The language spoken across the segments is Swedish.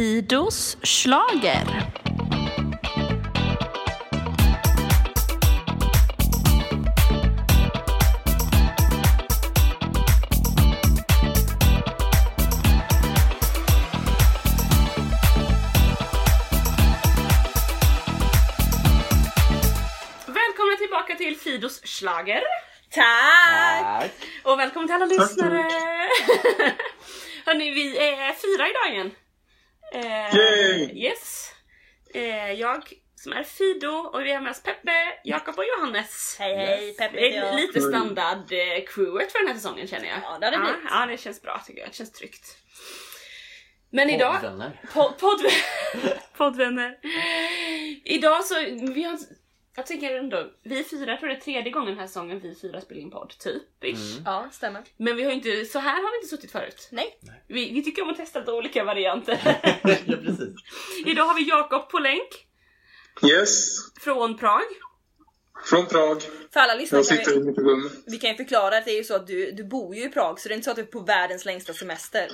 Fidos slager. Välkomna tillbaka till Fidos slager. Tack! Tack. Och välkommen till alla lyssnare! Hörni, vi är fyra idag igen. Eh, Yay! Yes. Eh, jag som är Fido och vi har med oss Peppe, Jakob och Johannes. Hej hej, Peppe Det heter är lite standard eh, crewet för den här säsongen känner jag. Ja, det har det ja, blivit. ja, det känns bra tycker jag. Det känns tryggt. Men idag... Poddvänner. Podd, podd, poddvänner. Idag så, vi har, jag tänker ändå, vi fyra, tror det är tredje gången den här säsongen vi fyra spelar in podd, typ. Mm. Ja, stämmer. Men vi har inte, så här har vi inte suttit förut. Nej. Vi, vi tycker om att testa lite olika varianter. ja, precis. Idag har vi Jakob på länk Yes, från Prag. Från Prag. För alla lyssnare Jag kan sitter vi, i mitt rum. vi kan ju förklara att det är ju så att du, du bor ju i Prag så det är inte så att du är på världens längsta semester.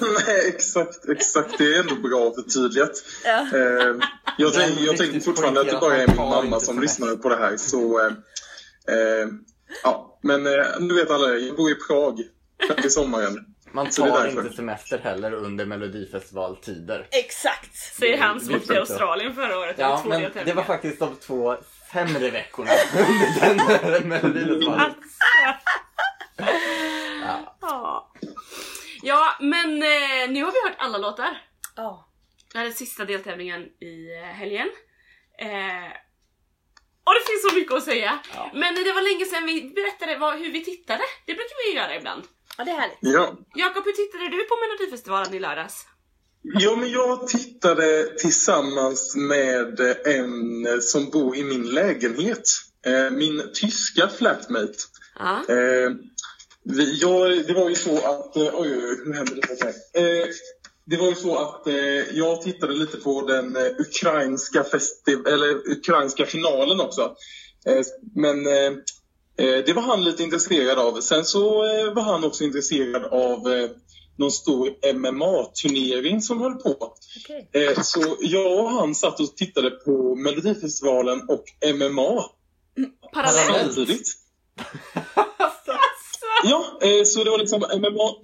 Nej, exakt, exakt. Det är ändå bra förtydligat. Ja. Eh, jag, tänk, jag tänker fortfarande att det bara är min mamma som lyssnar på det här. Så, eh, eh, ja. Men eh, nu vet alla. Jag bor i Prag. Fram till sommaren. Man tar inte semester heller under melodifestivaltider. Exakt! Säger han som åkte till. Australien förra året. Ja, men det var faktiskt de två sämre veckorna under den melodifestivalen. Alltså. Ja. Ja. Ja, men eh, nu har vi hört alla låtar. Ja. Det här är sista deltävlingen i eh, helgen. Eh, och det finns så mycket att säga. Ja. Men det var länge sedan vi berättade vad, hur vi tittade. Det brukar vi göra ibland. ja, det är härligt. Ja. Jakob, hur tittade du på Melodifestivalen i lördags? Ja, men jag tittade tillsammans med en som bor i min lägenhet. Eh, Min tyska flatmate. Vi, jag, det var ju så att... Eh, oj, oj, oj, hur hände det här? Det var ju så att jag tittade lite på den ukrainska, festi- eller, ukrainska finalen också. Men det var han lite intresserad av. Sen så var han också intresserad av någon stor MMA-turnering som höll på. Okej. Eh, så jag och han satt och tittade på Melodifestivalen och MMA Parallellt. samtidigt. Ja, eh, så det var liksom MMA,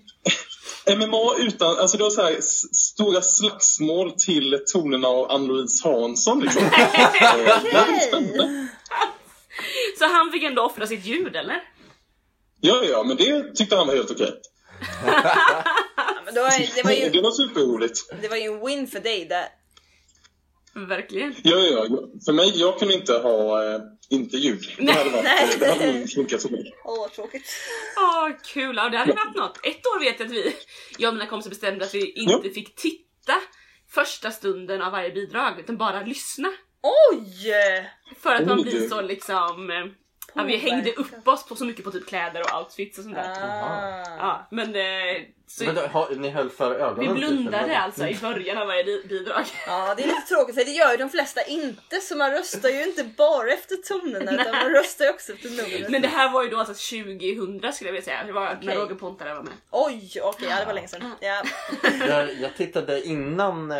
MMA utan, alltså det var så här stora slagsmål till tonerna av Ann-Louise Hansson liksom. Eh, väldigt spännande. Så han fick ändå offra sitt ljud, eller? Ja, ja, men det tyckte han var helt okej. Ja, det, var Det ju, var superroligt. det var ju en win för dig där. Verkligen. Ja, ja, ja. För mig, jag kunde inte ha eh, inte ljud. Det hade, varit, Nej. det hade inte funkat så bra. Åh, vad tråkigt. Åh, kul! Ja, det hade varit något. Ett år vet jag att vi, jag och mina kompisar bestämde att vi inte fick titta första stunden av varje bidrag, utan bara lyssna. Oj! För att man blir så liksom... eh, Ja, vi hängde upp oss på så mycket på typ kläder och outfits och sånt där. Ah. Ja, men... Eh, så Men då, har, ni höll för vi ögonen? typ, eller blundade vad? alltså i början av varje bidrag. Ja, det är lite tråkigt för det gör ju de flesta inte så man röstar ju inte bara efter tonerna utan man röstar ju också efter numret. Men det här var ju då alltså 2000 skulle jag vilja säga. Det var när Okej. Roger Pontare var med. Oj, okej, ja, det var länge sedan. Ja. Jag, jag tittade innan eh,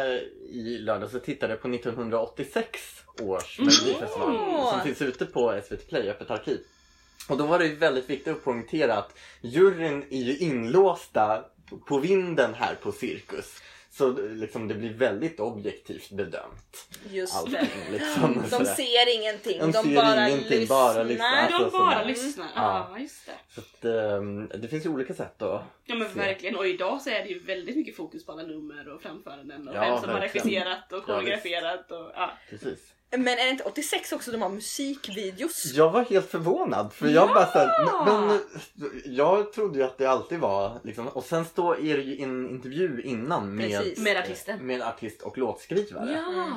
i lördag så tittade jag på 1986 års melodifestival som finns ute på SVT Play, Öppet arkiv. Och då var det ju väldigt viktigt att poängtera att juryn är ju inlåsta på vinden här på Cirkus. Så liksom det blir väldigt objektivt bedömt. Just Allting det. liksom. De sådär. ser ingenting, De de, ser bara ingenting, lyssnar. bara lyssnar. De Alltså, bara sådär. lyssnar. Ja. Ja, just det. Så att, ehm, det finns ju olika sätt att Ja men se. verkligen, och idag så är det ju väldigt mycket fokus på alla nummer och framföranden och Ja, vem som har verkligen. regisserat och koreograferat och ja. Precis. Men är det inte 86 också de har musikvideos? Jag var helt förvånad för jag bara såhär, men, men jag trodde ju att det alltid var liksom, och sen står är det ju en intervju innan med, Precis. Med artisten. med artist och låtskrivare. Ja!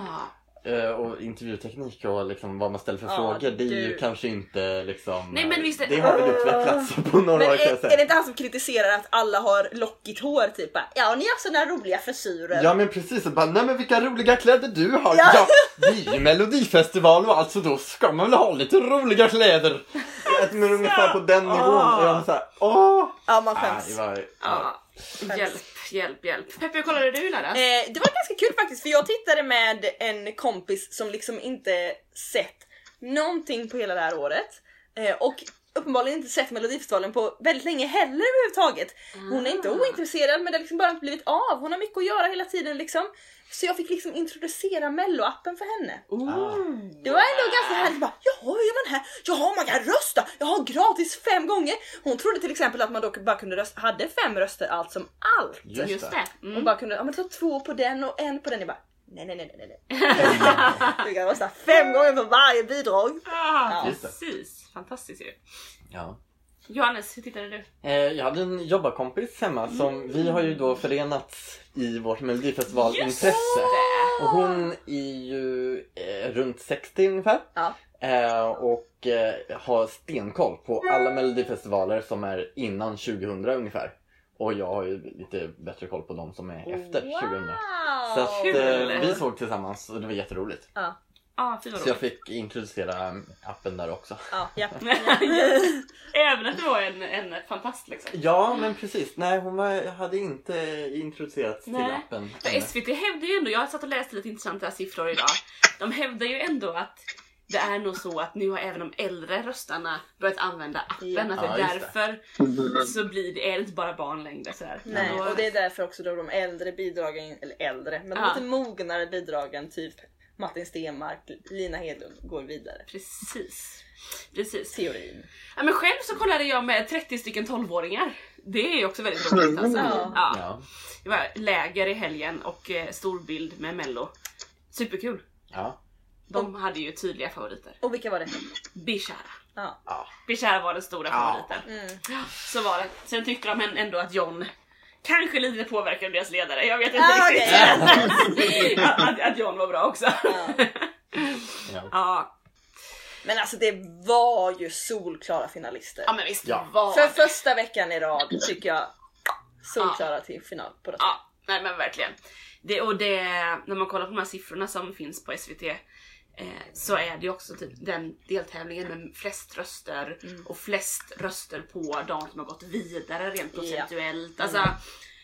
Eh, och intervjuteknik och liksom vad man ställer för Ja, frågor, det är ju du- kanske inte liksom... Nej, men visst Det har väl utvecklats på några Men år kan jag är, säga. är det inte han som kritiserar att alla har lockigt hår typ? Bara, Ja, ni har såna roliga frisyrer. Ja men precis, och bara, nej men vilka roliga kläder du har! Ja. Ja, det är ju melodifestival och alltså då ska man väl ha lite roliga kläder! Men ungefär på den nivån, och jag var såhär, åh! Ja, man skäms. var, Ja, hjälp. Hjälp, hjälp. Peppe, hur kollade du lördags? Eh, det var ganska kul faktiskt för jag tittade med en kompis som liksom inte sett någonting på hela det här året. Eh, och uppenbarligen inte sett Melodifestivalen på väldigt länge heller överhuvudtaget. Hon är inte Ah. ointresserad men det har liksom bara inte blivit av. Hon har mycket att göra hela tiden liksom. Så jag fick liksom introducera melloappen för henne. Ooh. Det var ändå ganska härligt. Bara, Jaha, hur gör man här? Jaha, man kan rösta! Jag har gratis fem gånger! Hon trodde till exempel att man då bara kunde rösta, hade fem röster allt som allt. Just, Just det. Mm. bara kunde, ja men ta två på den och en på den. Jag bara, nej nej nej nej nej. Du kan rösta fem gånger på varje bidrag. Ah, det. precis. Fantastiskt ju. Ja. Johannes, hur tittade du? Eh, jag hade en jobbarkompis hemma som vi har ju då förenats i vårt melodifestivalintresse. Och hon är ju eh, runt 60 ungefär. Ja. Eh, och eh, har stenkoll på alla melodifestivaler som är innan 2000 ungefär. Och jag har ju lite bättre koll på de som är efter 2000. Så att, eh, vi såg tillsammans och det var jätteroligt. Ja, Ah, fy vad Så jag fick introducera appen där också. ja, ja. Även att det var en, en fantast liksom. Ja men precis, nej hon var, hade inte introducerats till Nej. appen. För. SVT hävdar ju ändå, jag har satt och läst lite intressanta siffror idag. De hävdar ju ändå att det är nog så att nu har även de äldre röstarna börjat använda appen. Ja. Att det Ja, är just därför så blir det, är det inte bara barn längre. Så här. Nej, Då- och det är därför också då de äldre bidragen, eller äldre, men de Ja. lite mognare bidragen typ Martin Stenmark, Lina Hedlund går vidare. Precis. Precis. Teorin. Ja, men själv så kollade jag med 30 stycken 12-åringar. Det är ju också väldigt roligt alltså. Ja. Ja. Det var läger i helgen och eh, storbild med mello. Superkul. Ja. De hade ju tydliga favoriter. Och vilka var det? Bishara. Ja. Bishara var den stora Ja. favoriten. Mm. Så var det. Sen tyckte de ändå att John kanske lite påverkade deras ledare. Jag vet inte Ah, riktigt. att, att John var bra också. Ja. Ja. Ja, Men alltså det var ju solklara finalister. ja men visst Ja. var För första veckan i rad tycker jag solklara till final på det. Ja, nej men verkligen. Det, och det, när man kollar på de här siffrorna som finns på SVT eh, så är det ju också typ den deltävlingen med flest röster och flest röster på de som har gått vidare rent procentuellt. Alltså,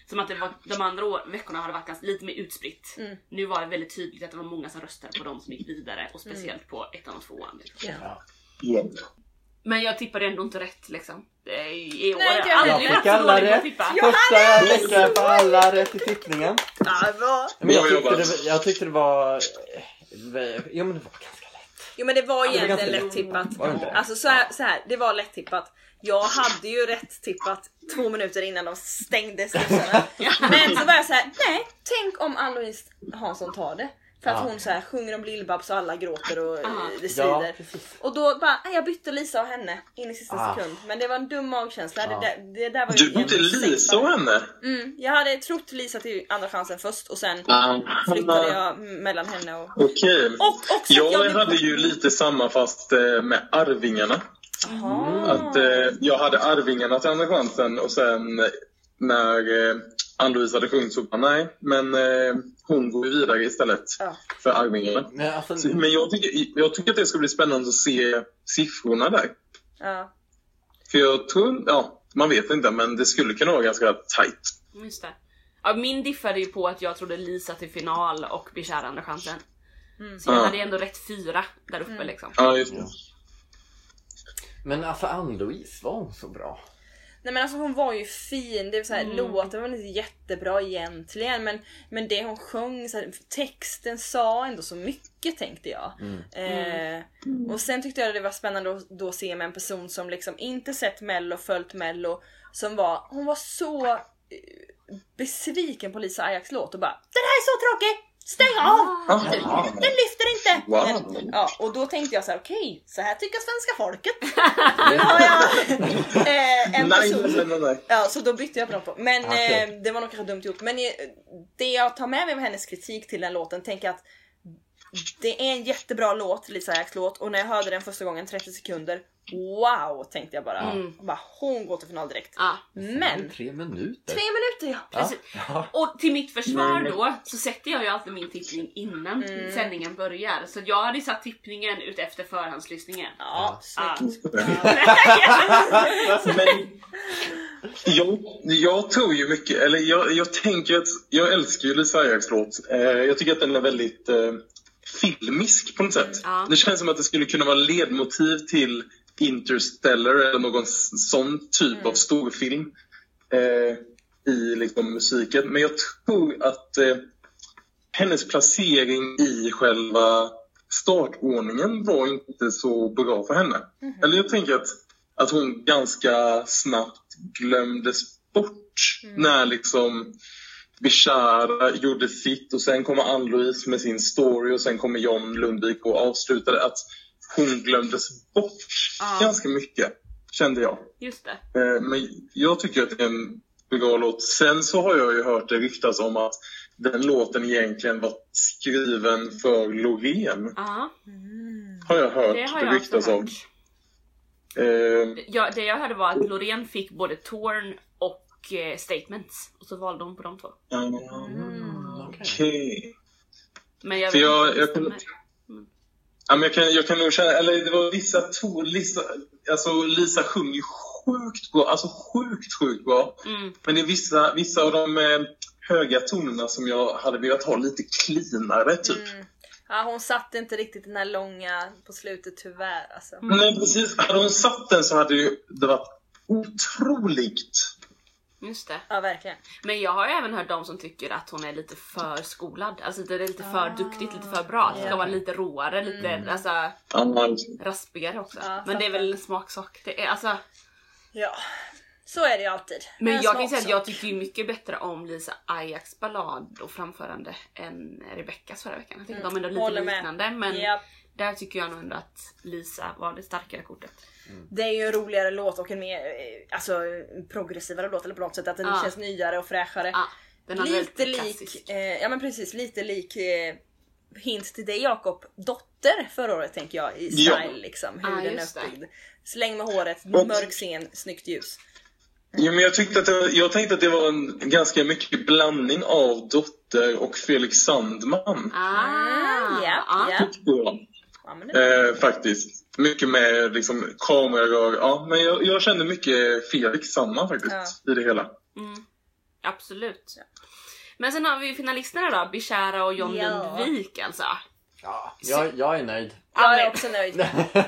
som att det var, de andra år, veckorna har det varit ganska, lite mer utspritt. Mm. Nu var det väldigt tydligt att det var många som röstade på de som gick vidare och speciellt på ettan och tvåan. Liksom. Ja. Ja. Men jag tippade ändå inte rätt liksom. Är, I år Nej, har inte jag jag aldrig Jag varit fick så alla dålig på att rätt. Första veckan på alla rätt i tippningen. Ja, bra. Men jag tyckte, det, jag tyckte det var... Ja men det var ganska lätt. Jo men det var egentligen ganska lätt tippat. Var det inte? Alltså så här, så här, det var lätt tippat. Jag hade ju rätt tippat två minuter innan de stängde slussarna. Men så var jag så här, nej, tänk om Ann-Louise Hansson tar det. För att Ja. hon så här sjunger om Lill-Babs och alla gråter och Aha. det Ja, svider. precis. och då bara, nej, jag bytte Lisa och henne in i sista Ah. sekund. Men det var en dum magkänsla. Ja. Det, där, det där var Du bytte Lisa och henne? Mm, jag hade trott Lisa till andra chansen först och sen Ah. flyttade jag mellan henne och... Okej. Och också att Jag blev- hade ju lite samma fast eh, med Arvingarna. Jaha. Att eh, jag hade Arvingarna till andra chansen och sen när eh, Ann-Louise hade sjungit så bara nej, men eh, hon går ju vidare istället Ja. för Arvingarna. Men alltså, Så, men jag tycker, jag tycker att det ska bli spännande att se siffrorna där. Ja. För jag tror, ja, man vet inte, men det skulle kunna vara ganska tight. Just det. Ja, min diffade ju på att jag trodde Lisa till final och Bishara andra chansen. Så jag Ja. hade ändå rätt fyra där uppe liksom. Ja, just det. Ja. men alltså Ann-Louise, var hon så bra? Nej men alltså hon var ju fin, det är så här, Mm. låten var inte jättebra egentligen men, men det hon sjöng, så här, texten sa ändå så mycket tänkte jag. Eh, och sen tyckte jag det var spännande att då se med en person som liksom inte sett mello, följt mello, som var, hon var så eh, besviken på Lisa Ajax låt och bara Den här är så tråkig! Stäng av! Jaha. Den lyfter inte! Wow. Men, ja, och då tänkte jag så här: okej, så här tycker svenska folket. nu har jag eh, en person nej, nej, nej. Ja, så då bytte jag på dem. På. Men Okej. eh, det var nog kanske dumt gjort. Men eh, det jag tar med mig av hennes kritik till den låten tänker jag att det är en jättebra låt, Lisa Ajax låt och när jag hörde den första gången 30 sekunder Wow tänkte jag bara. Mm. bara hon går till final direkt. Ja, Men Tre minuter. tre minuter ja. Precis. Ja. Och till mitt försvar Mm. då så sätter jag ju alltid min tippning innan Mm. sändningen börjar. Så jag hade satt tippningen ut efter förhandslyssningen. Ja, Ja. Men jag, jag tror ju mycket, eller jag, jag tänker att jag älskar ju Lisa Ajax låt. Eh, jag tycker att den är väldigt eh, filmisk på något sätt. Ja. Det känns som att det skulle kunna vara ledmotiv till Interstellar eller någon sån typ av storfilm eh, i liksom, musiken. Men jag tror att eh, hennes placering i själva startordningen var inte så bra för henne. Eller jag tänker att, att hon ganska snabbt glömdes bort när liksom Bishara gjorde sitt och sen kommer Ann-Louise med sin story och sen kommer John Lundvik och avslutade. Att hon glömdes bort Ja. ganska mycket, kände jag. Just det. Eh, Men jag tycker att det är en bra låt. Sen så har jag ju hört det ryktas om att den låten egentligen var skriven för Loreen. Ja, Har jag hört det har jag ryktas om. hört. Eh, Ja, det jag hörde var att Loreen fick både Torn och eh, Statements. Och så valde hon på de två. Okej. Men jag För vet jag- inte jag kan- stämmer. Ja, men jag, kan, jag kan nog känna, eller det var vissa ton, Lisa, alltså Lisa sjunger ju sjukt bra, alltså sjukt, sjukt bra. Mm. Men det är vissa, vissa av de eh, höga tonerna som jag hade velat ha lite cleanare typ. Mm. Ja, hon satte inte riktigt den här långa på slutet tyvärr alltså. Nej precis, hade hon satt den så hade ju det varit otroligt. Just det. Ja, verkligen. Men jag har ju även hört de som tycker att hon är lite för skolad. Alltså det är lite för duktigt, lite för bra. Det ska vara lite råare, lite alltså, raspigare också. Ja, men det är väl en smaksak. Det är, alltså, Ja, så är det ju alltid. men En jag kan säga att jag tycker ju mycket bättre om Lisa Ajax ballad och framförande än Rebeckas förra veckan. Jag tycker de är ändå lite Mm. Med. liknande men Japp. där tycker jag nog ändå att Lisa var det starkare kortet. Det är ju en roligare låt och en mer eh, alltså, progressivare låt eller på något sätt att den Ja. känns nyare och fräschare. Ja, den hade lite lik, eh, ja men precis, lite lik eh, hint till dig Jakob, Dotter förra året tänker jag i Ja. style liksom. Hur Ja, den är uppbyggd. Släng med håret, Och- mörk scen, snyggt ljus. Ja, men jag, tyckte att det, jag tänkte att det var en ganska mycket blandning av Dotter och Felix Sandman. Ah, Mm, ja, ja. ja. Ja. Ja, men det, Eh, faktiskt. Mycket med liksom, kamerarör. Ja, men jag, jag kände mycket Felix Sandman faktiskt i det hela. Mm, absolut. Men sen har vi ju finalisterna då, Bishara och John Ja. Lundvik alltså. Ja, jag, jag är nöjd. jag är men- också nöjd.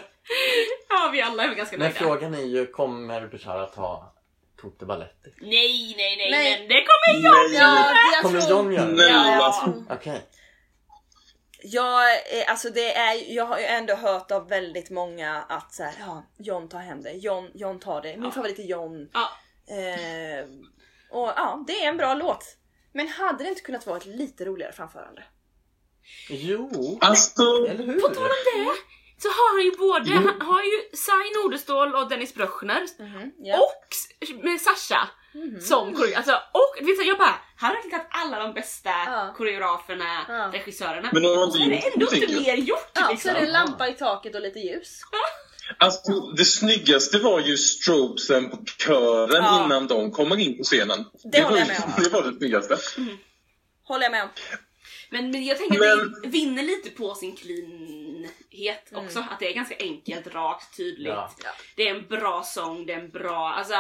Ja, vi alla är ganska Men nöjda. frågan är ju, kommer Bishara ta Toto Baletti? Nej, nej, nej, Nej. men det kommer! Nej. Ja, jag Kommer John göra det? Nej, Ja. alltså. Okej. Jag, eh, alltså det är, jag har ju ändå hört av väldigt många att så här, ja, John tar hem det. John, John tar det. Min Ja. favorit är John. Ja, Eh, och ja, det är en bra låt. Men hade det inte kunnat vara ett lite roligare framförande? Jo, Alltså, eller hur? på tal om det så har han ju både, han har ju Sai Nordestål och Dennis Bröchner Ja. och s- med Sasha som koreograf. Alltså, och vet, så jag bara, han har verkligen tagit alla de bästa Ja. koreograferna, Ja. regissörerna. Men de har så det inte ändå inte det, mer gjort Ja, så liksom. är det en lampa i taket och lite ljus. alltså, det snyggaste var ju strobesen på kören Ja. innan de kommer in på scenen. Det var, håller jag med om. det var det snyggaste. Håller jag med om. Men, men jag tänker Men- att det vinner lite på sin cleanhet också. Att det är ganska enkelt, rakt, tydligt. Ja. Det är en bra sång, det är en bra... Alltså,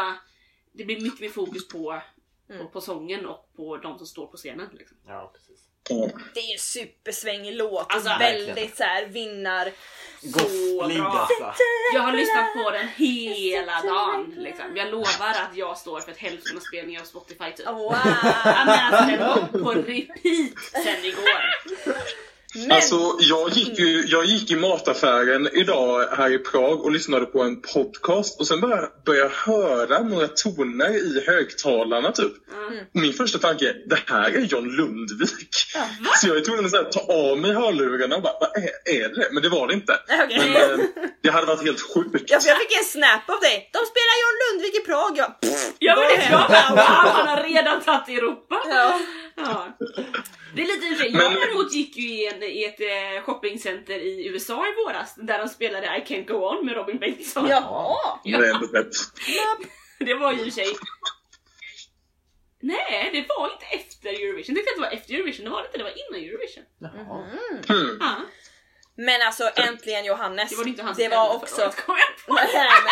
det blir mycket mer fokus på, på, på sången och på de som står på scenen. Liksom. Ja, precis. Det är ju en supersvängig låt Alltså, och väldigt så här vinnar. Gosplig bra. alltså. Jag har lyssnat på den hela dagen. Liksom. Jag lovar att jag står för ett hälften av spelningen av Spotify typ. Wow! Men alltså, den var på repeat sen igår. Men, Alltså, jag gick, ju, jag gick i mataffären idag här i Prag och lyssnade på en podcast och sen började började jag höra några toner i högtalarna typ. Mm. Min första tanke är, det här är John Lundvik. Så jag är tvungen att ta av mig hörlurarna och bara, vad är, är det? Men det var det inte. Okej. Men, eh, det hade varit helt sjukt. Ja, för jag fick en snap av dig. De spelar John Lundvik i Prag. Jag, pff, Ja men det jag bara wow, han har redan tagit Europa. Ja. Ja. Det är lite för Jag däremot gick ju i, en, i ett eh, shoppingcenter i USA i våras där de spelade I Can't Go On med Robin Bengtsson. Jaha! Det är ändå rätt. Det var ju i sig... Nej, det var inte efter Eurovision. Jag tänkte att det var efter Eurovision. Det var det inte, det var innan Eurovision. Jaha. Hmm. Ja, Men alltså äntligen Johannes. det var det inte han det var också... året, kom jag på. Nej, men...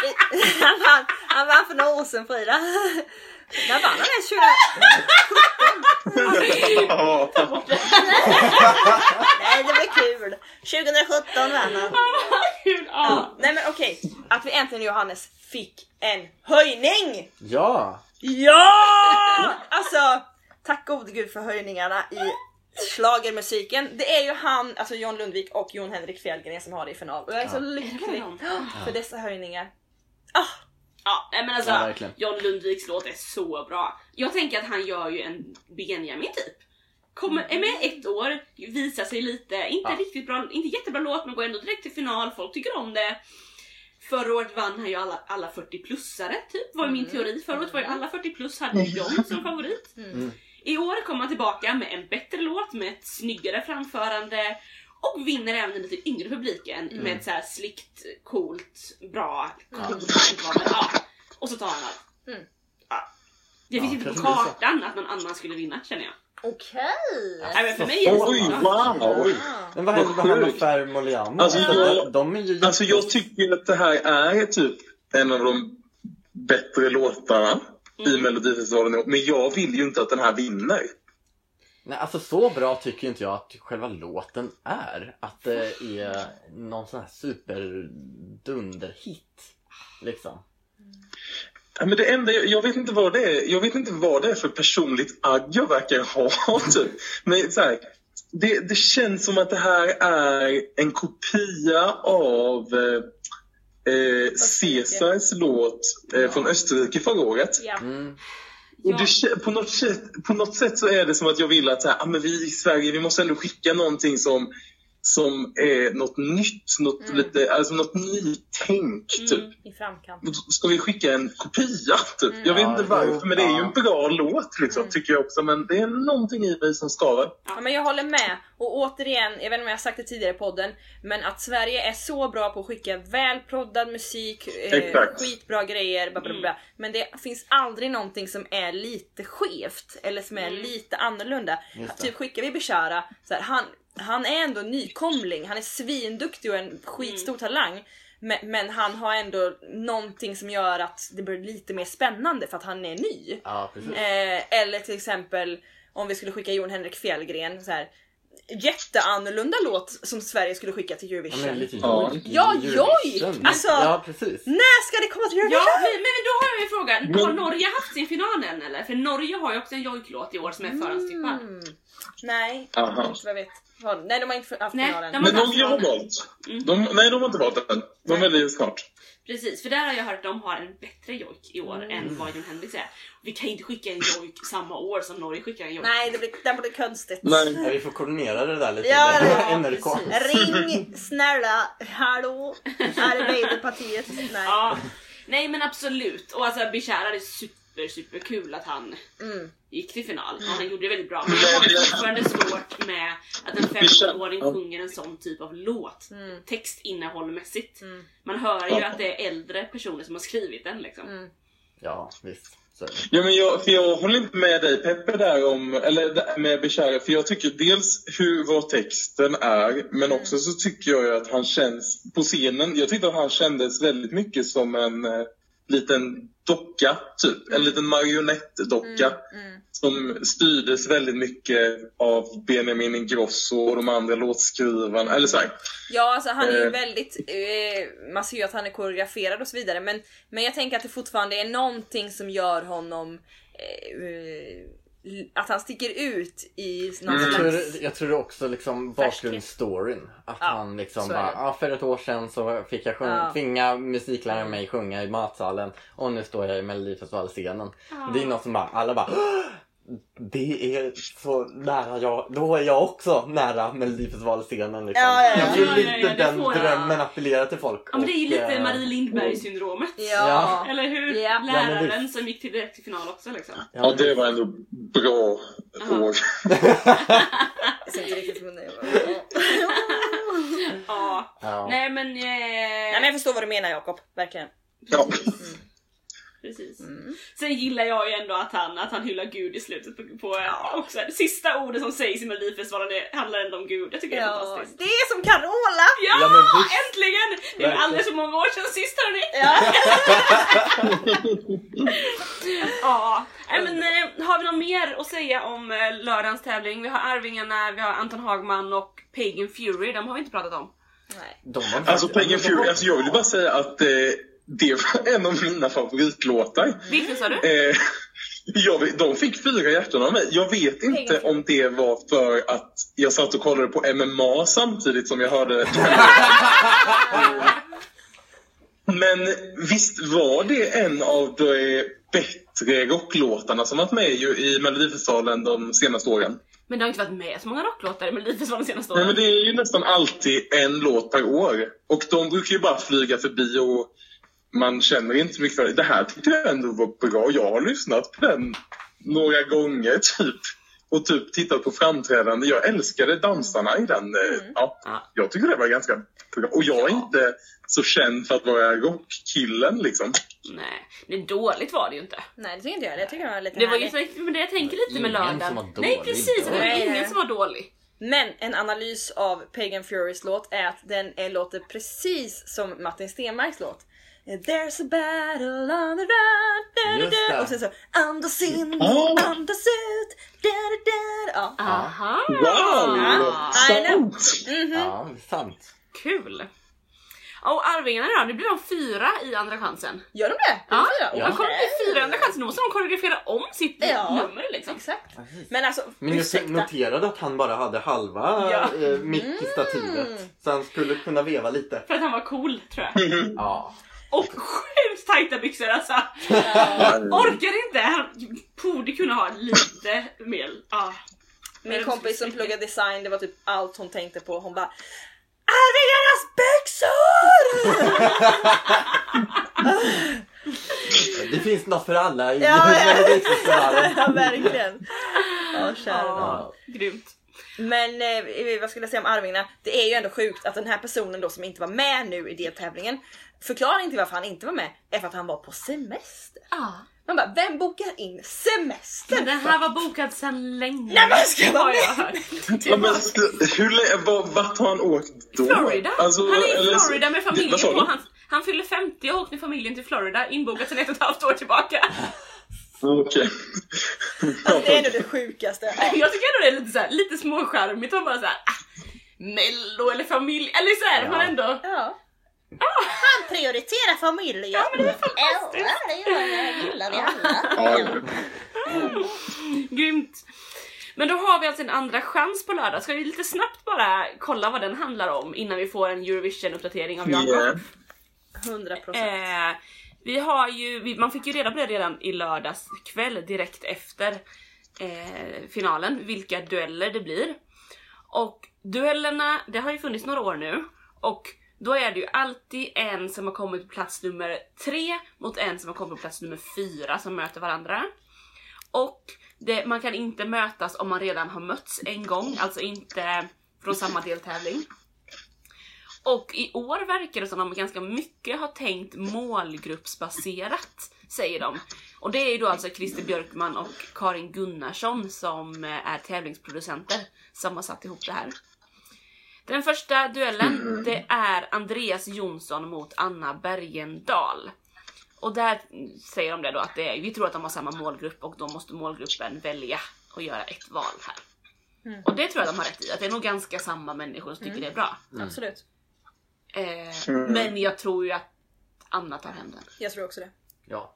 han, vann, han vann för några år sedan Frida. När vann han ens? 20... Ja. Nej det blir kul! 2017 vann han. Kul, ja. Nej men okej, att vi äntligen Johannes fick en höjning! Ja! Ja! Alltså, tack gode gud för höjningarna i schlagermusiken. Det är ju han, alltså John Lundvik och Jon Henrik Fjällgren som har det i final. Och jag är så lycklig för dessa höjningar. Ah, Ja, men alltså Ja, verkligen. John Lundviks låt är så bra. Jag tänker att han gör ju en Benjamin typ. Kommer, är med ett år, visar sig lite, inte Ja. riktigt bra, inte jättebra låt men går ändå direkt till final, folk tycker om det. Förra året vann han ju alla, alla 40-plussare typ, var ju min teori. Förra året var ju alla 40 plus hade ju John som favorit. Mm. I år kommer han tillbaka med en bättre låt, med ett snyggare framförande och vinner även den lite yngre publiken med ett så här slickt, coolt, bra, coolt, men, ja. Och så tar han allt. Mm. Ja. Det finns Ja, inte på kartan att någon annan skulle vinna känner jag. Okej! Nej, men för mig är det så. Oj, wow! Oj. Men vad händer med. Ferm och Liam? Alltså, Alltså, jag- de, de är ju Alltså jag tycker att det här är typ en av de bättre låtarna i Mm. Melodifestivalen i år. Men jag vill ju inte att den här vinner. Nej, alltså så bra tycker inte jag att själva låten är. Att det är någon sån här superdunderhit. Liksom. Ja, men det enda, jag, jag vet inte vad det är. Jag vet inte vad det är för personligt agg jag verkar ha. Typ. Men så här, det, det känns som att det här är en kopia av eh, eh, Caesars låt eh, från Österrike förra året. Ja. Mm. Och det, kä- på, något sätt, på något sätt så är det som att jag vill att så här, ah, men vi i Sverige vi måste ändå skicka någonting som, som är något nytt, något, Mm. lite, alltså något nytänk. Typ. Mm. I framkant. Ska vi skicka en kopia? Typ? Jag vet Ja, inte varför, men det är ju en bra låt liksom, Mm. tycker jag också. Men det är någonting i mig som skaver. Ja, men jag håller med. Och återigen, jag vet inte om jag har sagt det tidigare i podden, men att Sverige är så bra på att skicka välproddad musik, eh, skitbra grejer, bla, bla, bla. men det finns aldrig någonting som är lite skevt eller som är Mm. lite annorlunda. Typ skickar vi Bishara, så här, han, han är ändå nykomling, han är svinduktig och en skitstor talang. Men, men han har ändå någonting som gör att det blir lite mer spännande för att han är ny. Ja. Eh, eller till exempel om vi skulle skicka Jon Henrik Fjällgren så här jätteannorlunda låt som Sverige skulle skicka till Ja, Eurovision. men lite Ja. jojk Ja, jojk! Alltså- Ja, precis. När ska det komma till Eurovision? Ja, men, men då har jag en fråga. Har Norge haft sin final än eller? För Norge har ju också en jojklåt i år som är förhandstippad. Mm. Nej, Aha. inte vad jag vet. Nej, de har inte haft Nej, finalen. de har Men Norge har valt. Mm. De, nej, de har inte valt den. De väljer snart. Precis, för där har jag hört att de har en bättre jojk i år Mm. än vad Jon Henrik säger. Vi kan inte skicka en jojk samma år som Norge skickar en jojk. Nej, det blir, det blir konstigt. Nej. Ja, vi får koordinera det där lite. Ja, ja, NRK. Ring snälla, hallå, Arbeiderpartiet. Nej. Ja. Nej men absolut. Och alltså Bishara det är super super kul att han Mm. gick till final. Och han gjorde det väldigt bra. Men jag har fortfarande svårt med att en 15-åring Ja. sjunger en sån typ av låt. Mm. Textinnehållmässigt. Mm. Man hör ju att det är äldre personer som har skrivit den liksom. Mm. Ja, visst. Ja, men jag, för jag håller inte med dig Peppe där om, eller med Bishara, för jag tycker dels hur vad texten är, men också så tycker jag ju att han känns på scenen, jag tyckte att han kändes väldigt mycket som en eh, liten docka, typ. En liten marionettdocka. Mm. Som styrdes väldigt mycket av Benjamin Ingrosso och de andra låtskrivarna. Eller så här. Ja, alltså han är ju Eh. väldigt... Eh, man ser ju att han är koreograferad och så vidare men, men jag tänker att det fortfarande är någonting som gör honom... Eh, eh, att han sticker ut i någon Mm. Jag tror, slags... jag tror också liksom bakgrundsstoryn. Att Ja, han liksom bara, ja, för ett år sedan så fick jag sjunga, Ja. tvinga musikläraren mig sjunga i matsalen och nu står jag i Melodifestivalscenen. Det är något som bara, alla bara det är så nära jag, då är jag också nära Melodifestivalen-scenen liksom. Ja, ja, ja. Jag tror Ja, ja, lite ja, den jag. drömmen appellerar till folk. Ja men det är ju lite eh, Marie Lindberg-syndromet. Ja. Eller hur? Ja. Läraren som gick till direkt till final också liksom. Ja, Ja, det var ändå bra år. Jag ser inte riktigt vad det Ja. Nej men... Eh... Nej men jag förstår vad du menar Jakob, verkligen. Ja. Precis. Mm. Sen gillar jag ju ändå att han, att han hyllar Gud i slutet på, på ja. också. Det sista ordet som sägs i Melodifestivalen handlar ändå om Gud. Jag tycker det är Ja, fantastiskt. det är som Carola! Ja! Ja, men visst. äntligen! Det är alldeles för många år sedan sist hörni. Ja. Ja. Nej, men, eh, har vi något mer att säga om eh, lördagens tävling? Vi har Arvingarna, vi har Anton Hagman och Pagan Fury. De har vi inte pratat om. Nej. De var Alltså Pagan Fury, alltså jag vill bara säga att eh, det var en av mina favoritlåtar. Vilken sa du? Eh, jag de fick fyra hjärtan av mig. Jag vet inte om det var för att jag satt och kollade på MMA samtidigt som jag hörde Men visst var det en av de bättre rocklåtarna som varit med ju i Melodifestivalen de senaste åren? Men det har inte varit med så många rocklåtar i Melodifestivalen de senaste Nej, åren. men det är ju nästan alltid en låt per år. Och de brukar ju bara flyga förbi och man känner inte mycket för det. Det här tyckte jag ändå var bra. Jag har lyssnat på den några gånger typ. Och typ tittat på framträdande. Jag älskade dansarna i den. eh, Ja, Ja. jag tycker det var ganska bra. Och jag är Ja. inte så känd för att vara rockkillen liksom. Nej, det dåligt var det ju inte. Nej det tycker inte jag, det tycker jag var lite Det var ju så, men det jag tänker lite med Ingen lördagen. som var dålig. Nej precis, det var Nej, ingen som var dålig. Men en analys av Pagan Furys låt är att den är, låter precis som Martin Stenmarks låt. There's a battle on the run, da, da, da. det. och sen så andas in, Ah. andas ut, da, da, da. Ja. Aha! Wow! Know. Sant! Ja, sant. Kul! Och Arvingarna då, nu blir de fyra i Andra chansen. Gör de det? Ja, Fyra? de kommer bli fyra i Andra chansen, då måste de koreografera om sitt Ja. nummer liksom. Exakt. Men alltså, Men jag ursäkta. noterade att han bara hade halva Ja. eh, mick i stativet. Så han skulle kunna veva lite. För att han var cool tror jag. Ja. Och sjukt tajta byxor alltså! Orkar inte! Han borde kunna ha lite mer. Ah. Min kompis som pluggar design, det var typ allt hon tänkte på. Hon bara Arvingarnas byxor! Det finns något för alla i Ja, ja. Ja, verkligen. Ja, kära. Ja, grymt. Men eh, vad skulle jag säga om Arvingarna? Det är ju ändå sjukt att den här personen då som inte var med nu i deltävlingen Förklaringen till varför han inte var med är för att han var på semester. Ah. Man bara, vem bokar in semester? Men den här var bokad sedan länge. Nej, men ska jag vara hört. Ja, men, hur, vart har han åkt då? Florida! Alltså, han är i eller- Florida med familjen. På du? hans, han fyller 50 och har åkt med familjen till Florida, inbokat sedan ett och ett halvt år tillbaka. Okej. Alltså, det är ändå det sjukaste. Ja. Jag tycker ändå det är lite, så här, lite småcharmigt att bara såhär ah, Mello eller familj, eller såhär Ja. man ändå Ja. Han prioriterar familjen. Ja men det är fantastiskt. Ja, det gillar vi alla. Grymt! Men då har vi alltså en andra chans på lördag. Ska vi lite snabbt bara kolla vad den handlar om innan vi får en Eurovision-uppdatering av Jakob? yeah. 100 procent. Eh, vi har ju, man fick ju reda på det redan i lördags kväll direkt efter eh, finalen, vilka dueller det blir. Och duellerna, det har ju funnits några år nu och då är det ju alltid en som har kommit på plats nummer tre mot en som har kommit på plats nummer fyra som möter varandra. Och det, man kan inte mötas om man redan har mötts en gång, alltså inte från samma deltävling. Och i år verkar det som att de ganska mycket har tänkt målgruppsbaserat, säger de. Och det är ju då alltså Christer Björkman och Karin Gunnarsson som eh, är tävlingsproducenter som har satt ihop det här. Den första duellen, det är Andreas Jonsson mot Anna Bergendahl. Och där säger de det då att det är, vi tror att de har samma målgrupp och då måste målgruppen välja och göra ett val här. Och det tror jag de har rätt i, att det är nog ganska samma människor som tycker det är bra. Absolut. Eh, Mm. Men jag tror ju att Anna tar hem den. Jag tror också det. Ja.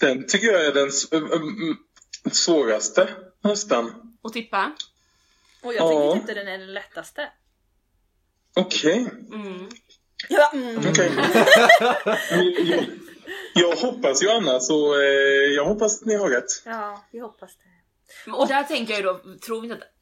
Den tycker jag är den ö- ö- mm, svåraste nästan. Och tippa? Och jag tycker Ja. inte den är den lättaste. Okej. Mm. Jag bara, mm. okej. jag, jag hoppas ju Anna, så eh, jag hoppas att ni har rätt. Ja, vi hoppas det. Och där tänker jag ju då, tror vi inte att...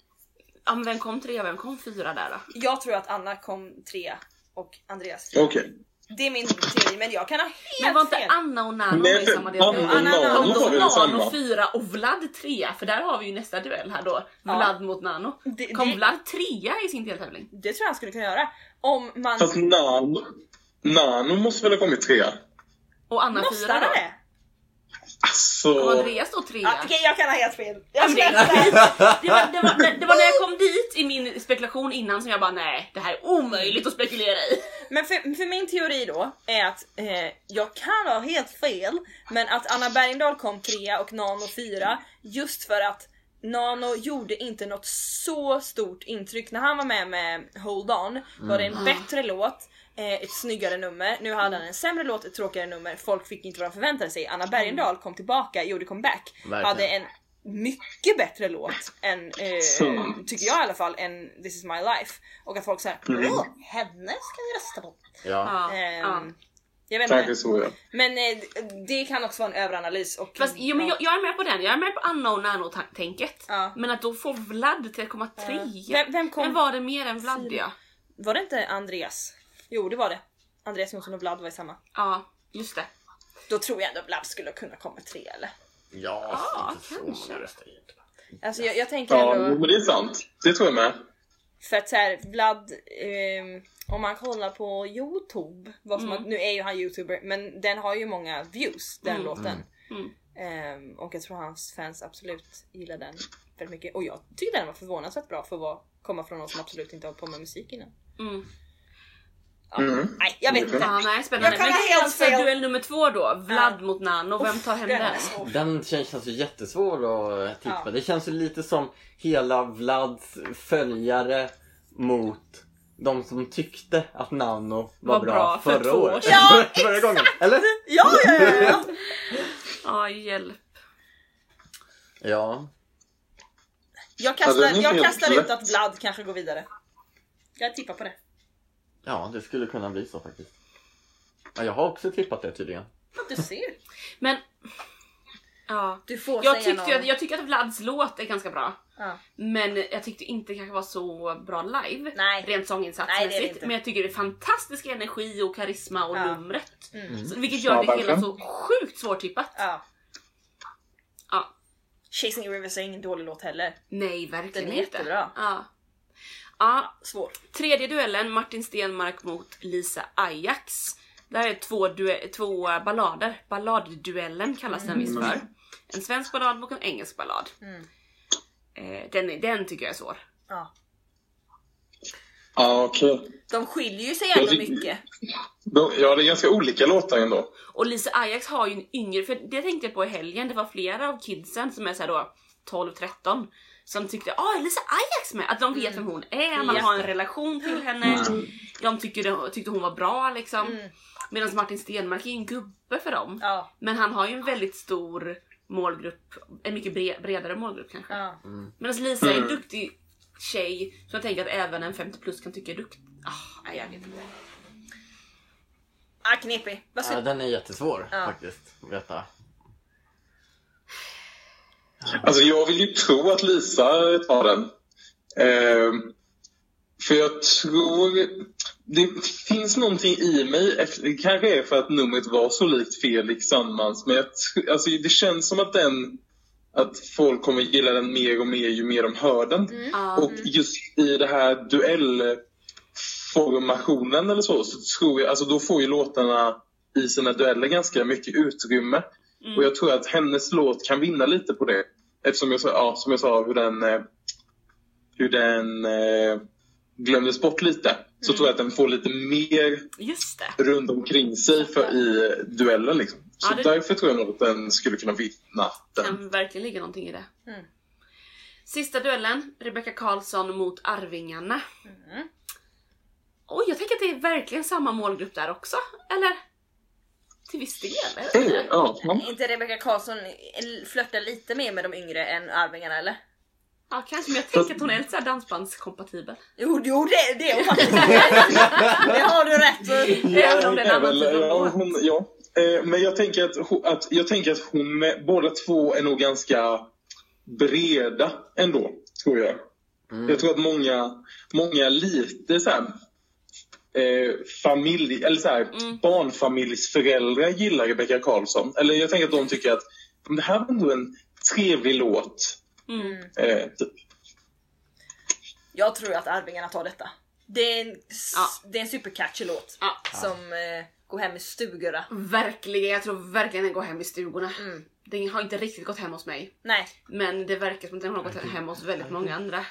Ja, men vem kom trea vem kom fyra där då? Jag tror att Anna kom trea och Andreas Okej. Det är min teori men jag kan ha helt Men var inte fel. Anna och Nano Nej, med i samma del? Anna och Anna och Nano fyra och Vlad trea? För där har vi ju nästa duell här då. Ja. Vlad mot Nano. Det- Kom det- Vlad trea i sin deltävling? Det tror jag han skulle kunna göra. Om man... Fast Nano, Nano måste väl ha kommit trea? Och Anna Måste fyra då? det? Alltså... Kom Andreas då trea? Ja, Okej jag kan ha helt fel. Ja, Jag det, det, var, det, var, det var när jag kom dit i min spekulation innan som jag bara nej, det här är omöjligt att spekulera i. Men för, för min teori då är att eh, jag kan ha helt fel, men att Anna Bergendahl kom trea och Nano fyra just för att Nano gjorde inte något så stort intryck. När han var med med Hold On var det en bättre låt, ett snyggare nummer. Nu hade han en sämre låt, ett tråkigare nummer. Folk fick inte vad de förväntade sig. Anna Bergendahl kom tillbaka, gjorde comeback, Verkligen. hade en mycket bättre låt än, eh, tycker jag i alla fall, än This is my life. Och att folk säger Mm. åh, henne ska vi rösta på. Ja. Ja. Jag vet inte. så ja. Men eh, det kan också vara en överanalys. Och, Fast jo, men jag, jag är med på den, jag är med på Anna och Nano-tänket. Ja. Men att då få Vlad till att komma trea. Vem, vem kom? Men var det mer än Vlad ja? Var det inte Andreas? Jo det var det. Andreas Jonsson och Vlad var i samma. Ja, just det. Då tror jag ändå Vlad skulle kunna komma tre eller? Ja, Ja, inte så kanske. röster egentligen. Alltså jag, jag tänker Ja, ändå, men det är sant. Det tror jag med. för att såhär Vlad, ehm, om man kollar på Youtube, vad som Mm. att, nu är ju han youtuber men den har ju många views den Mm. låten. Mm. Ehm, och jag tror hans fans absolut gillar den väldigt mycket. Och jag tyckte den var förvånansvärt bra för att komma från någon som absolut inte har hållit på med musik innan. Ja. Mm. Nej jag vet inte. Ja, nej, spännande. Jag kan Men ha helt alltså fel. duell nummer två då. Vlad mot Nano. Vem tar hem Den den? känns, känns ju jättesvår att tippa. Ja. Det känns ju lite som hela Vlads följare mot de som tyckte att Nano var, Var bra, bra för förra år året. Ja, förra gången. Eller? Ja, ja, ja, ja. Hjälp. Ja. Jag Ja, kastar, jag kastar ut att Vlad kanske går vidare. Jag tippar på det. Ja, det skulle kunna bli så faktiskt. Ja, jag har också tippat det tydligen. Du ser. Men... Ja. Du får Jag, säga tyckte, att- jag tycker att Vlads låt är ganska bra. Ja. Men jag tyckte inte det kanske var så bra live. Nej. Rent sånginsatsmässigt. inte. Men jag tycker det är fantastisk energi och karisma och Ja. numret. Mm. Så, vilket gör det hela så sjukt svårtippat. Ja. Ja. Chasing Rivers är ingen dålig låt heller. Nej, verkligen Den är inte. jättebra. Ja. Ja, Svår. tredje duellen, Martin Stenmark mot Lisa Ajax. Det här är två, två ballader. Balladduellen kallas den visst för. En svensk ballad och en engelsk ballad. Mm. Eh, den, den tycker jag är svår. Ja. Ja, okej. De skiljer ju sig ändå tycker- mycket. Ja, det är ganska olika låtar ändå. Och Lisa Ajax har ju en yngre, för det tänkte jag på i helgen, det var flera av kidsen som är så här då 12-13 som tyckte ah Lisa Ajax med, att de vet vem hon är, man har en relation till henne, de tycker, tyckte hon var bra liksom. Mm. Medan Martin Stenmark är en gubbe för dem. Ja. Men han har ju en väldigt stor målgrupp, en mycket bre- bredare målgrupp kanske. ja. Medan Lisa är en Mm. duktig tjej som jag tänker att även en 50 plus kan tycka är duktig. Ah, nej, jag vet inte. Ah, knepig. Vad Ja, den är jättesvår Ja. faktiskt. att Veta. Alltså jag vill ju tro att Lisa tar den. Ehm, för jag tror... Det finns någonting i mig, efter- det kanske är för att numret var så likt Felix Sandmans, men jag, alltså det känns som att den att folk kommer gilla den mer och mer ju mer de hör den. Ja. Och just i det här duellformationen eller så, så tror jag, alltså då får ju låtarna i sina dueller ganska mycket utrymme. Mm. Och jag tror att hennes låt kan vinna lite på det. Eftersom jag ja, som jag sa, hur den, eh, hur den eh, glömdes bort lite. Så Mm. tror jag att den får lite mer Just det. runt omkring sig för, i duellen. Liksom. Så Ja, det- därför tror jag nog att den skulle kunna vinna den. kan verkligen ligga någonting i det. Mm. Sista duellen, Rebecca Karlsson mot Arvingarna. Mm. Oj, jag tänker att det är verkligen samma målgrupp där också. Eller? Till viss del, eller? Mm, ja. Inte Rebecca Karlsson flörtar lite mer med de yngre än Arvingarna eller? Ja, kanske, men jag tänker att hon är lite så här dansbandskompatibel. Jo, jo det, det är hon faktiskt. det har du rätt i. Även om det är en annan typ av ja, hon, ja. Eh, Men jag tänker att, hon- att, jag tänker att hon, med- båda två är nog ganska breda ändå, tror jag. Jag tror att många, många lite så här, eh, familj, eller så här, barnfamiljsföräldrar gillar Rebecca Karlsson. Eller jag tänker att de tycker att "Men det här var ändå en trevlig låt. Mm. Eh, typ. Jag tror att Arvingarna tar detta. Det är en, Ja. det är en supercatchy låt. Ja. Som eh, går hem i stugorna. Verkligen, jag tror verkligen den går hem i stugorna. Mm. Den har inte riktigt gått hem hos mig. Nej. Men det verkar som att den har gått hem hos väldigt många andra.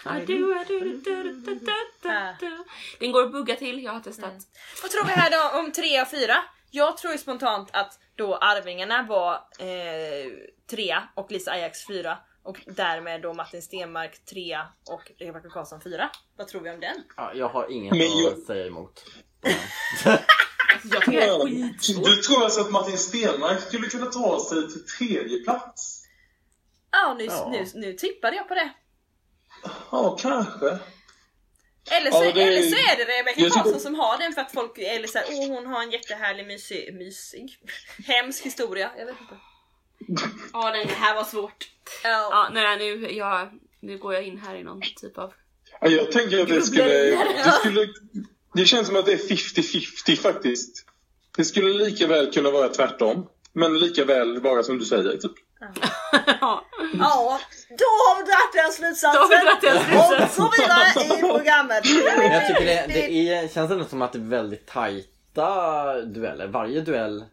Den går att bugga till, jag har testat. Vad tror vi här då om tre och fyra? Jag tror ju spontant att då Arvingarna var eh, trea och Lisa Ajax fyra. Och därmed då Martin Stenmark trea och Rebecca Karlsson fyra. Vad tror vi om den? Ja, jag har inget Men att jag- säga emot. Alltså, jag tycker det är skitsvårt. Du tror alltså att Martin Stenmark skulle kunna ta sig till tredje plats? Ja, nu, Ja. Nu, nu tippade jag på det. Ja, kanske. Eller så, Ja, det- eller så är det Rebecca jag tycker- Karlsson som har den för att folk, eller så här, åh hon har en jättehärlig mysig, mysig, hemsk historia. Jag vet inte. Ja, den här var svårt. Ja. Ja, nej, nu, jag, nu går jag in här i någon typ av... Ja, jag tänker att det skulle, det skulle... Det känns som att det är 50-50 faktiskt. Det skulle lika väl kunna vara tvärtom. Men lika väl vara som du säger. Typ. ja, ja, då har vi dragit den slutsatsen. Då har vi dragit den slutsatsen. Och så vidare i programmet. Jag tycker det, det är, känns ändå som att det är väldigt tajta dueller. Varje duell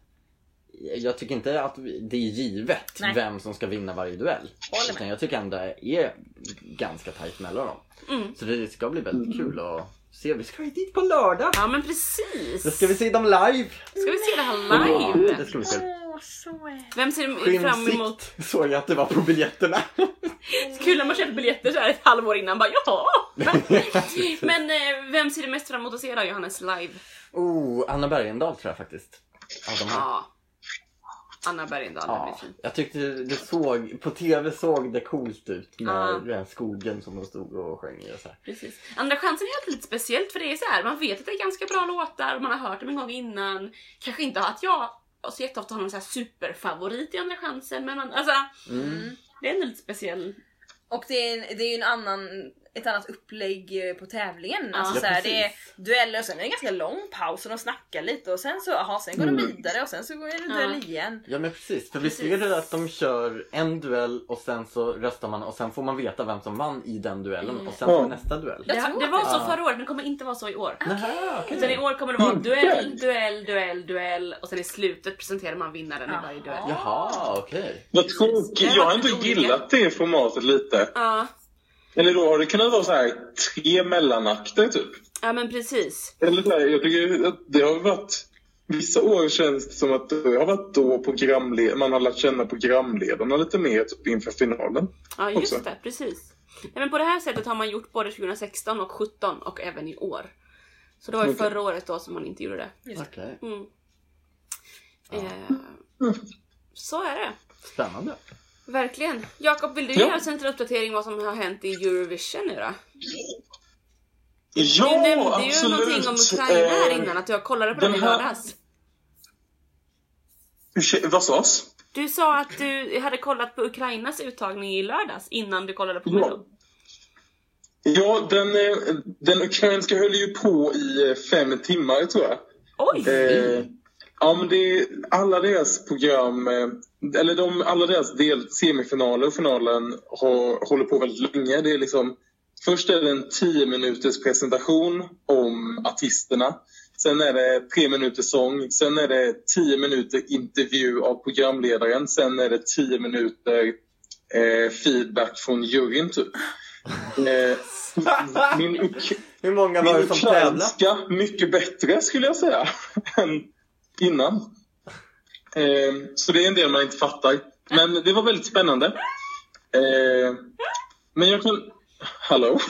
jag tycker inte att det är givet Nej. vem som ska vinna varje duell. Utan jag tycker ändå det är ganska tajt mellan dem. Mm. Så det ska bli väldigt kul att se. Vi ska ju dit på lördag! ja men precis. Då ska vi se dem live! Ska vi se det här Ja, live? det ska så är Vem ser fram emot? Såg jag att det var på biljetterna. Kul när man köper biljetter så här ett halvår innan bara jaha. Men eh, vem ser du mest fram emot att se då Johannes live? oh, Anna Bergendahl tror jag faktiskt. Av de här. Ja. Anna Bergendahl, Ja, blir fint. jag tyckte det såg, på tv såg det coolt ut med Ja. den här skogen som de stod och sjöng i och så här. Precis. Andra chansen är alltid lite speciellt för det är så här, man vet att det är ganska bra låtar, man har hört dem en gång innan. Kanske inte att jag så jätteofta har någon så här superfavorit i Andra chansen men man, alltså Mm. det är ändå lite speciell. Och det är, en, det är ju en annan, ett annat upplägg eh, på tävlingen. Alltså, Ja, det är precis. dueller och sen är det en ganska lång paus och de snackar lite och sen så, aha, sen går de vidare och sen så är det duell igen. Ja men precis, för visst är Precis. det att de kör en duell och sen så röstar man och sen får man veta vem som vann i den duellen och sen får nästa duell. Det, det var så förra året men det kommer inte vara så i år. Nähä, okej. Utan i år kommer det vara Mm. duell, duell, duell, duell och sen i slutet presenterar man vinnaren i varje duell. Jaha, okej. Vad tråkigt. Jag har ändå gillat det formatet lite. Ja, Eller då har det kunnat vara så här tre mellanakter typ. ja men precis. Eller så här, jag tycker att det har varit... Vissa år känns det som att det har varit då programled, man har lärt känna programledarna lite mer typ inför finalen. Ja just Också. det, precis. Nej, men på det här sättet har man gjort både 2016 och 17 och även i år. Så det var ju förra året då som man inte gjorde det. Okej. Mm. Eh, så är det. Spännande. Verkligen. Jakob, vill du Ja. ge oss en uppdatering vad som har hänt i Eurovision nu då? Ja, du nämnde absolut. ju någonting om Ukraina här Eh, innan, att jag kollade på den den i här- lördags. ursäkta, Vad sades? Du sa att du hade kollat på Ukrainas uttagning i lördags innan du kollade på Ja. Mello. Ja, den, eh, den ukrainska höll ju på i eh, fem timmar tror jag. Oj! Eh, ja, men det är alla deras program, eh, eller de, alla deras del, semifinaler och finalen har, håller på väldigt länge. Det är liksom, först är det en 10 minuters presentation om artisterna. Sen är det tre minuters sång. Sen är det 10 minuter intervju av programledaren. Sen är det 10 minuter eh, feedback från juryn typ. Eh, min, Hur många var min det som tävlade? ukrainska mycket bättre skulle jag säga än innan. Eh, så det är en del man inte fattar. Men det var väldigt spännande. Eh, men jag kan... Hallå?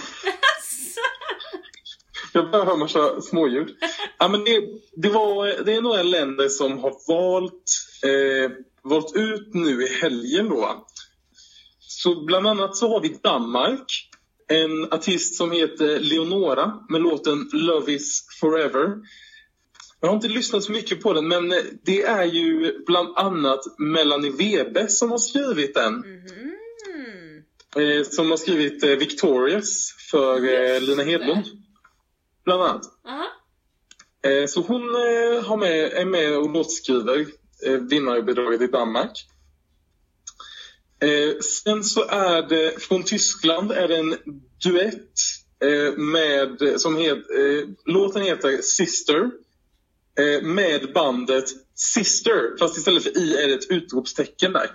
Jag börjar höra massa småljud. Ja, men det, det, var, det är några länder som har valt, eh, valt ut nu i helgen. Då. Så bland annat så har vi Danmark. En artist som heter Leonora med låten Love is forever. Jag har inte lyssnat så mycket på den men det är ju bland annat Melanie Webe som har skrivit den. Mhm. eh, som har skrivit eh, Victorious för eh, Lina. Hedlund. Bland annat. Eh, så hon eh, har med, är med och låtskriver eh, vinnarbidraget i Danmark. Eh, sen så är det från Tyskland är det en duett eh, med, som het, eh, låten heter Sister eh, med bandet Sister fast istället för i är det ett utropstecken där.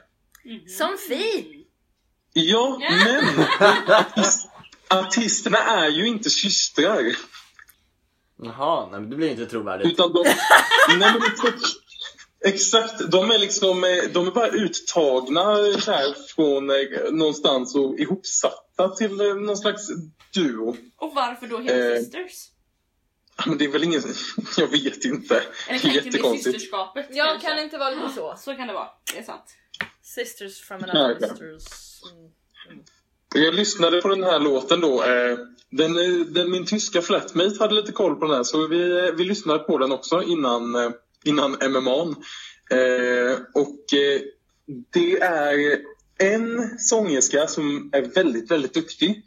Som fi! Ja, men artist, artisterna är ju inte systrar. Jaha, nej men det blir inte trovärdigt. Utan de... nej, men exakt, de är liksom eh, de är bara uttagna där från eh, någonstans och ihopsatta till någon slags duo. Och varför då heter Eh, Sisters? Ja, Men det är väl ingen... Jag vet inte. Eller Det är jättekonstigt. Ja, kanske. kan det inte vara lite så? Så kan det vara, det är sant. Sisters from another okej. sisters. Mm. Jag lyssnade på den här låten då. eh, Den, den, min tyska flatmate hade lite koll på den här så vi, vi lyssnade på den också innan, eh, innan MMA. Eh, och det är en sångerska som är väldigt, väldigt duktig.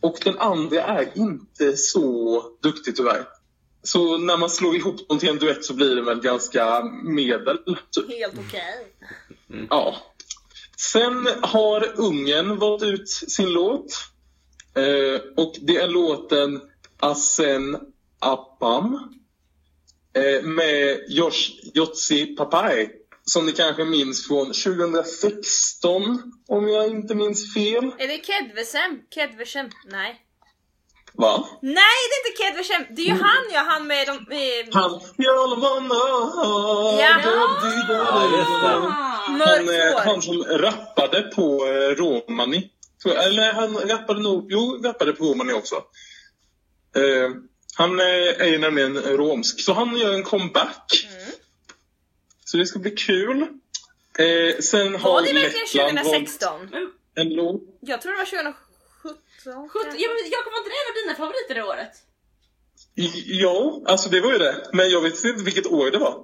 Och den andra är inte så duktig tyvärr. Så när man slår ihop dem till en duett så blir det väl ganska medel. Typ. Helt okej. Ja. Sen har Ungern valt ut sin låt. Eh, och det är låten Asen Appam eh, med Josh Jotsi Papai. Som ni kanske minns från 2016, om jag inte minns fel. Är det Kedvesem? Kedvesem? Nej. Va? Nej, det är inte Kedvesem! Det är ju han ja, han med de... Med Han... Ja. Ja, Han, eh, han som rappade på eh, romani. Eller han rappade nog, jo, rappade på romani också. Eh, han eh, är ju nämligen romsk, så han gör en comeback. Mm. Så det ska bli kul. Eh, sen har Var det verkligen Lettland valt 2016? en låt. Jag tror det var 2017. Sjutton- ja, men Jakob, var inte det en av dina favoriter det året? Ja, alltså det var ju det. Men jag vet inte vilket år det var.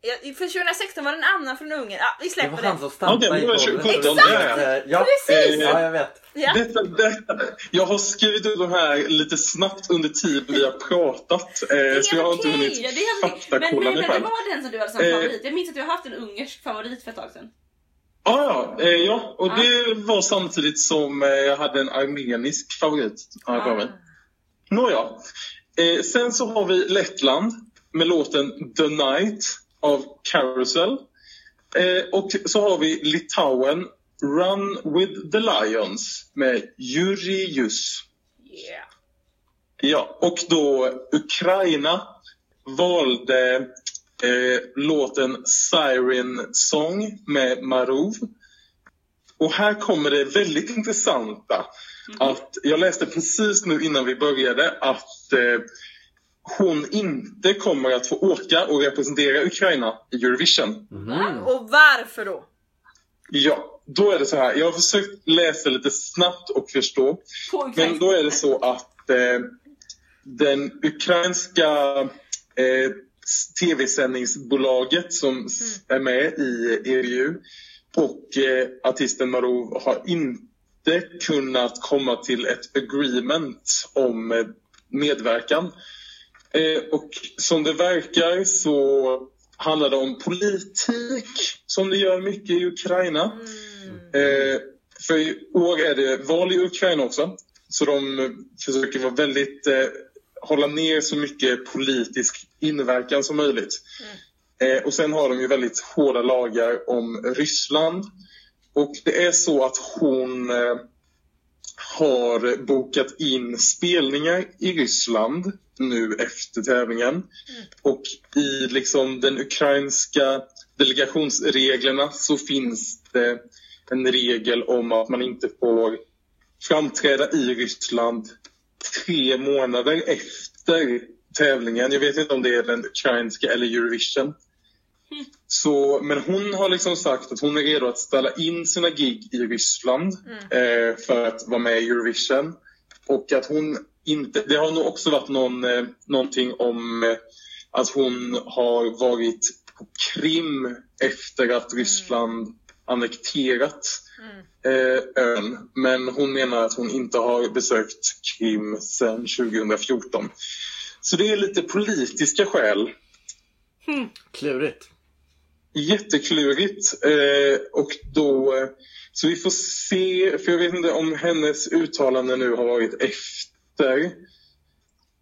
Ja, för 2016 var det en annan från Ungern. Ja, vi Det släpper var det. han som stampade Okej, i det var golvet. 2017, Exakt! det Ja, Precis! ja, jag vet. Ja. Detta, detta, jag har skrivit ut de här lite snabbt under tiden vi har pratat. Eh, så jag har inte okej. hunnit det är helt okej. Men, faktakolla men mig själv. vad var den som du hade som Eh. favorit? Jag minns att du har haft en ungersk favorit för ett tag sedan. Ah, ja, eh, ja, och det var samtidigt som eh, jag hade en armenisk favorit. Mig. Nåja. Eh, sen så har vi Lettland med låten The Night av Carousel. Eh, och så har vi Litauen Run with the Lions med Jurius. Yeah. Ja, och då Ukraina valde eh, låten Siren Song med Marov. Och här kommer det väldigt intressanta. Att jag läste precis nu innan vi började att eh, hon inte kommer att få åka och representera Ukraina i Eurovision. Mhm. Och varför då? Ja, då är det så här. Jag har försökt läsa lite snabbt och förstå. Men då är det så att eh, den ukrainska eh, tv-sändningsbolaget som s- är med i EBU och eh, artisten Marov har inte kunnat komma till ett agreement om eh, medverkan. Eh, och som det verkar så handlar det om politik som det gör mycket i Ukraina. Eh, för i år är det val i Ukraina också. Så de eh, försöker vara väldigt, eh, hålla ner så mycket politisk inverkan som möjligt. Eh, och sen har de ju väldigt hårda lagar om Ryssland. Och det är så att hon eh, har bokat in spelningar i Ryssland nu efter tävlingen. Och i liksom den ukrainska delegationsreglerna så finns det en regel om att man inte får framträda i Ryssland tre månader efter tävlingen. Jag vet inte om det är den ukrainska eller Eurovision. Så, men hon har liksom sagt att hon är redo att ställa in sina gig i Ryssland eh, för att vara med i Eurovision. Och att hon inte, det har nog också varit någon, eh, någonting om eh, att hon har varit på Krim efter att Ryssland annekterat eh, ön. Men hon menar att hon inte har besökt Krim sedan 2014. Så det är lite politiska skäl. Klurigt. Jätteklurigt. Eh, och då, eh, så vi får se, för jag vet inte om hennes uttalande nu har varit efter.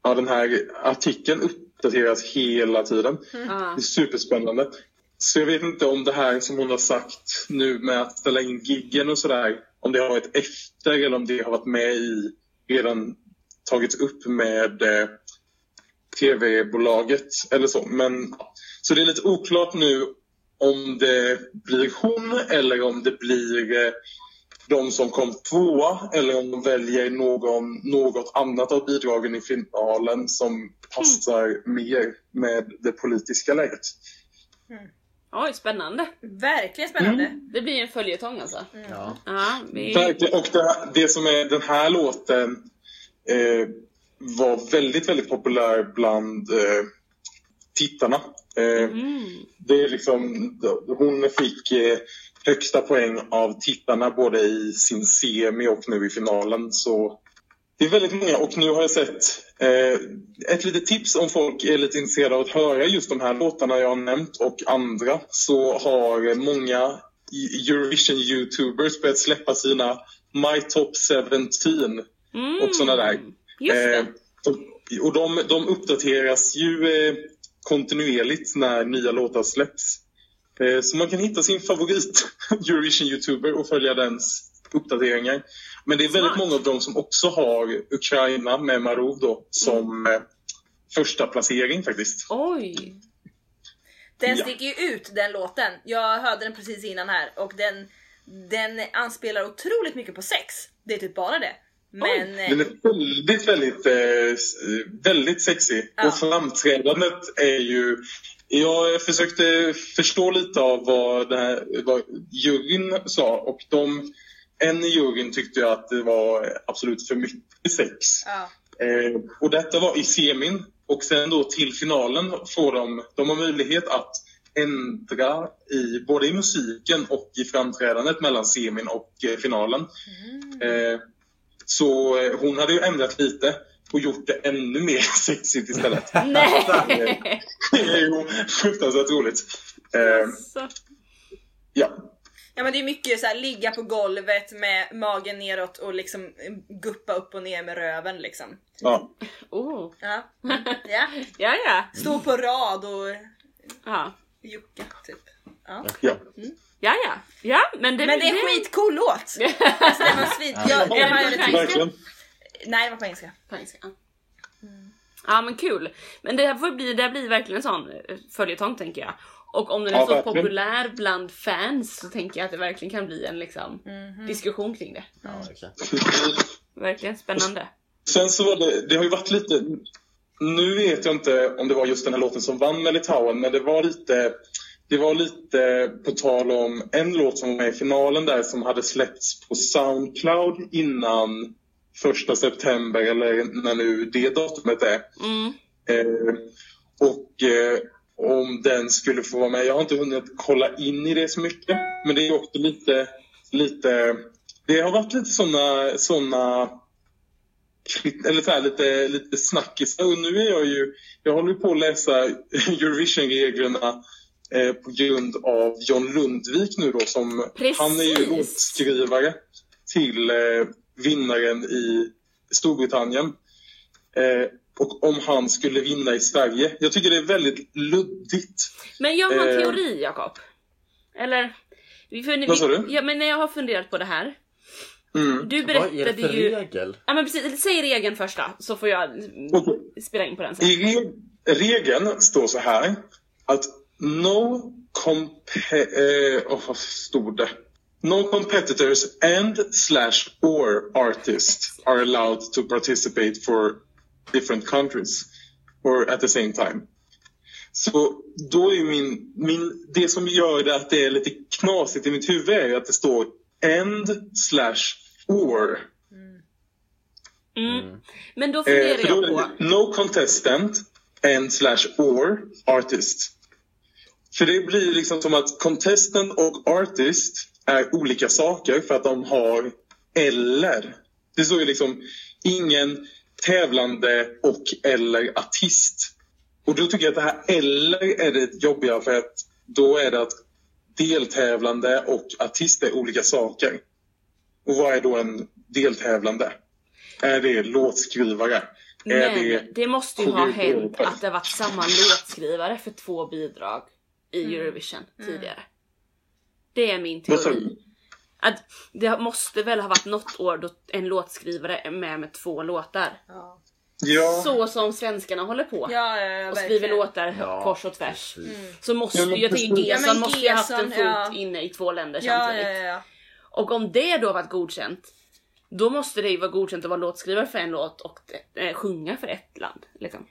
Ja, den här artikeln uppdateras hela tiden. Det är superspännande. Så jag vet inte om det här som hon har sagt nu med att ställa in giggen och sådär, om det har varit efter eller om det har varit med i, redan tagits upp med eh, tv-bolaget eller så. Men, så det är lite oklart nu om det blir hon eller om det blir eh, de som kom tvåa eller om de väljer någon, något annat av bidragen i finalen som passar mer med det politiska läget. Oj, spännande. Verkligen spännande. Det blir en följetong alltså. Ja. Ja, vi... Verkligen. Och det, det som är den här låten eh, var väldigt, väldigt populär bland eh, tittarna. Eh, Det är liksom, hon fick eh, högsta poäng av tittarna både i sin semi och nu i finalen. Så det är väldigt många och nu har jag sett eh, ett litet tips om folk är lite intresserade av att höra just de här låtarna jag har nämnt och andra så har många Eurovision-youtubers börjat släppa sina My Top 17 och sådana där. Eh, och de, de uppdateras ju eh, kontinuerligt när nya låtar släpps. Eh, så man kan hitta sin favorit Eurovision-youtuber och följa dens uppdateringar. Men det är väldigt många av dem som också har Ukraina med Marov då som eh, första placering faktiskt. Oj. Den Ja. sticker ju ut den låten. Jag hörde den precis innan här och den, den anspelar otroligt mycket på sex. Det är typ bara det. Men Den är väldigt, väldigt, eh, väldigt sexig. Ja. Och framträdandet är ju... Jag försökte förstå lite av vad, det här, vad juryn sa och de, en i juryn tyckte att det var absolut för mycket sex. ja. Eh, och detta var i semin och sen då till finalen får de, de har möjlighet att ändra i, både i musiken och i framträdandet mellan semin och eh, finalen. Eh, så eh, hon hade ju ändrat lite och gjort det ännu mer sexigt istället. Nej! Det är ju fruktansvärt roligt. Eh, Så. ja. Ja men det är mycket så här ligga på golvet med magen neråt och liksom guppa upp och ner med röven liksom. ja. Oh. Ja. ja. Ja, ja. Stå på rad och Ja. jucka typ. Ja. ja. Ja, ja. Ja, men det, Men det är en skitcool låt! Alltså den var svit... Jag, jag, jag, jag, nej det var på engelska. På engelska, ja. Ja men kul. Men det här får bli, det här blir verkligen en sån följetong tänker jag. Och om den är Ja, så verkligen. populär bland fans så tänker jag att det verkligen kan bli en liksom, diskussion kring det. Ja, verkligen. Verkligen spännande. Sen så var det, det har ju varit lite, nu vet jag inte om det var just den här låten som vann med Litauen, men det var lite, det var lite på tal om en låt som var med i finalen där som hade släppts på Soundcloud innan första september eller när nu det datumet är. Mm. Eh, och eh, om den skulle få vara med. Jag har inte hunnit kolla in i det så mycket. Men det är också lite, lite det har varit lite såna, såna eller så här, lite, lite snackisar. Och nu är jag ju, jag håller på att läsa Eurovision-reglerna eh, på grund av John Lundvik nu då som, Precis. han är ju låtskrivare till eh, vinnaren i Storbritannien. Eh, och om han skulle vinna i Sverige. Jag tycker det är väldigt luddigt. Men jag har en Eh. teori Jakob. Eller? vi- Vad sa du? Ja, men när jag har funderat på det här. Mm. Du Vad är det berättade för ju... regel? Ja men precis, säg regeln först då, så får jag Okej. spela in på den sen. I re- regeln står så här att no compe- eh, oh, vad stod det? No competitors and slash or artists are allowed to participate for different countries or at the same time. Så då är min, min, det som gör det att det är lite knasigt i mitt huvud är att det står and slash or. Mm. Men då Eh, funderar då jag på... no contestant and slash or artist. För det blir liksom som att contestant och artist är olika saker för att de har eller. Det står ju liksom ingen tävlande och eller artist. Och då tycker jag att det här eller är det jobbiga för att då är det att deltävlande och artist är olika saker. Och vad är då en deltävlande? Är det låtskrivare? är Men det måste ju ha hänt att det varit samma låtskrivare för två bidrag i Mm. Eurovision tidigare. Det är min teori. Att det måste väl ha varit något år då en låtskrivare är med med två låtar. Ja, Ja, Så som svenskarna håller på. ja, ja, och skriver verkligen. låtar Ja, kors och tvärs. precis. Så måste men jag tänker Gesson måste ju ha haft en fot ja. inne i två länder Ja, samtidigt. ja, ja. Och om det då varit godkänt, då måste det ju vara godkänt att vara låtskrivare för en låt och eh, sjunga för ett land. Liksom.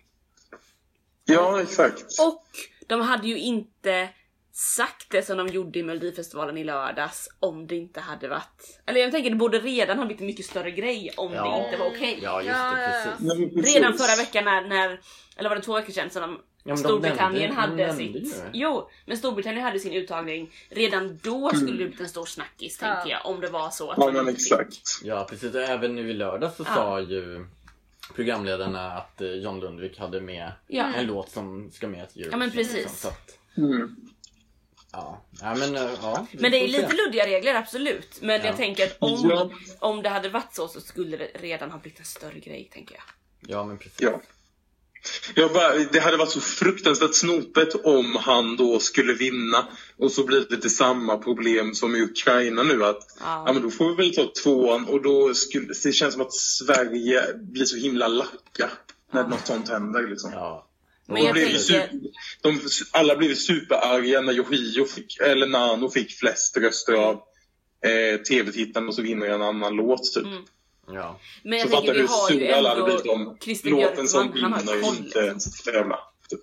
ja exakt. Och de hade ju inte sagt det som de gjorde i Melodifestivalen i lördags om det inte hade varit... Eller jag tänker det borde redan ha blivit en mycket större grej om Ja. det inte var okej. Ja, just det. ja. Precis. Redan förra veckan när, när, eller var det två veckor sedan som de, Ja, de Storbritannien nämnde- hade de nämnde ju sitt... det. Jo, men Storbritannien hade sin uttagning. Redan då skulle det blivit en stor snackis Ja. tänkte jag, om det var så att Ja, men exakt. Ja, precis. Och även nu i lördag så Ja. sa ju programledarna att eh, John Lundvik hade med Ja. en låt som ska med till Eurovision. Ja, men precis. liksom. Så att, Mm. Ja. ja, men eh, ja. Men det är se. lite luddiga regler, absolut. Men Ja. jag tänker att om, Ja. om det hade varit så så skulle det redan ha blivit en större grej, tänker jag. Ja, men precis. Ja. Jag bara, det hade varit så fruktansvärt snopet om han då skulle vinna och så blir det samma problem som i Ukraina nu att Ja. ja, men då får vi väl ta tvåan och då skulle det känns som att Sverige blir så himla lacka när Ja. något sånt händer liksom. Ja. Men Då jag blir det tänker- super, de, alla blev superarga när Yohio fick, eller Nano fick flest röster av eh, tv-tittaren och så vinner en annan låt typ. Mm. Ja. Men Så jag tänker fattar du vi hur har ju sura alla hade ändå blivit om Christer låten som Björkman, han har vinner koll. inte ens tävla. Typ.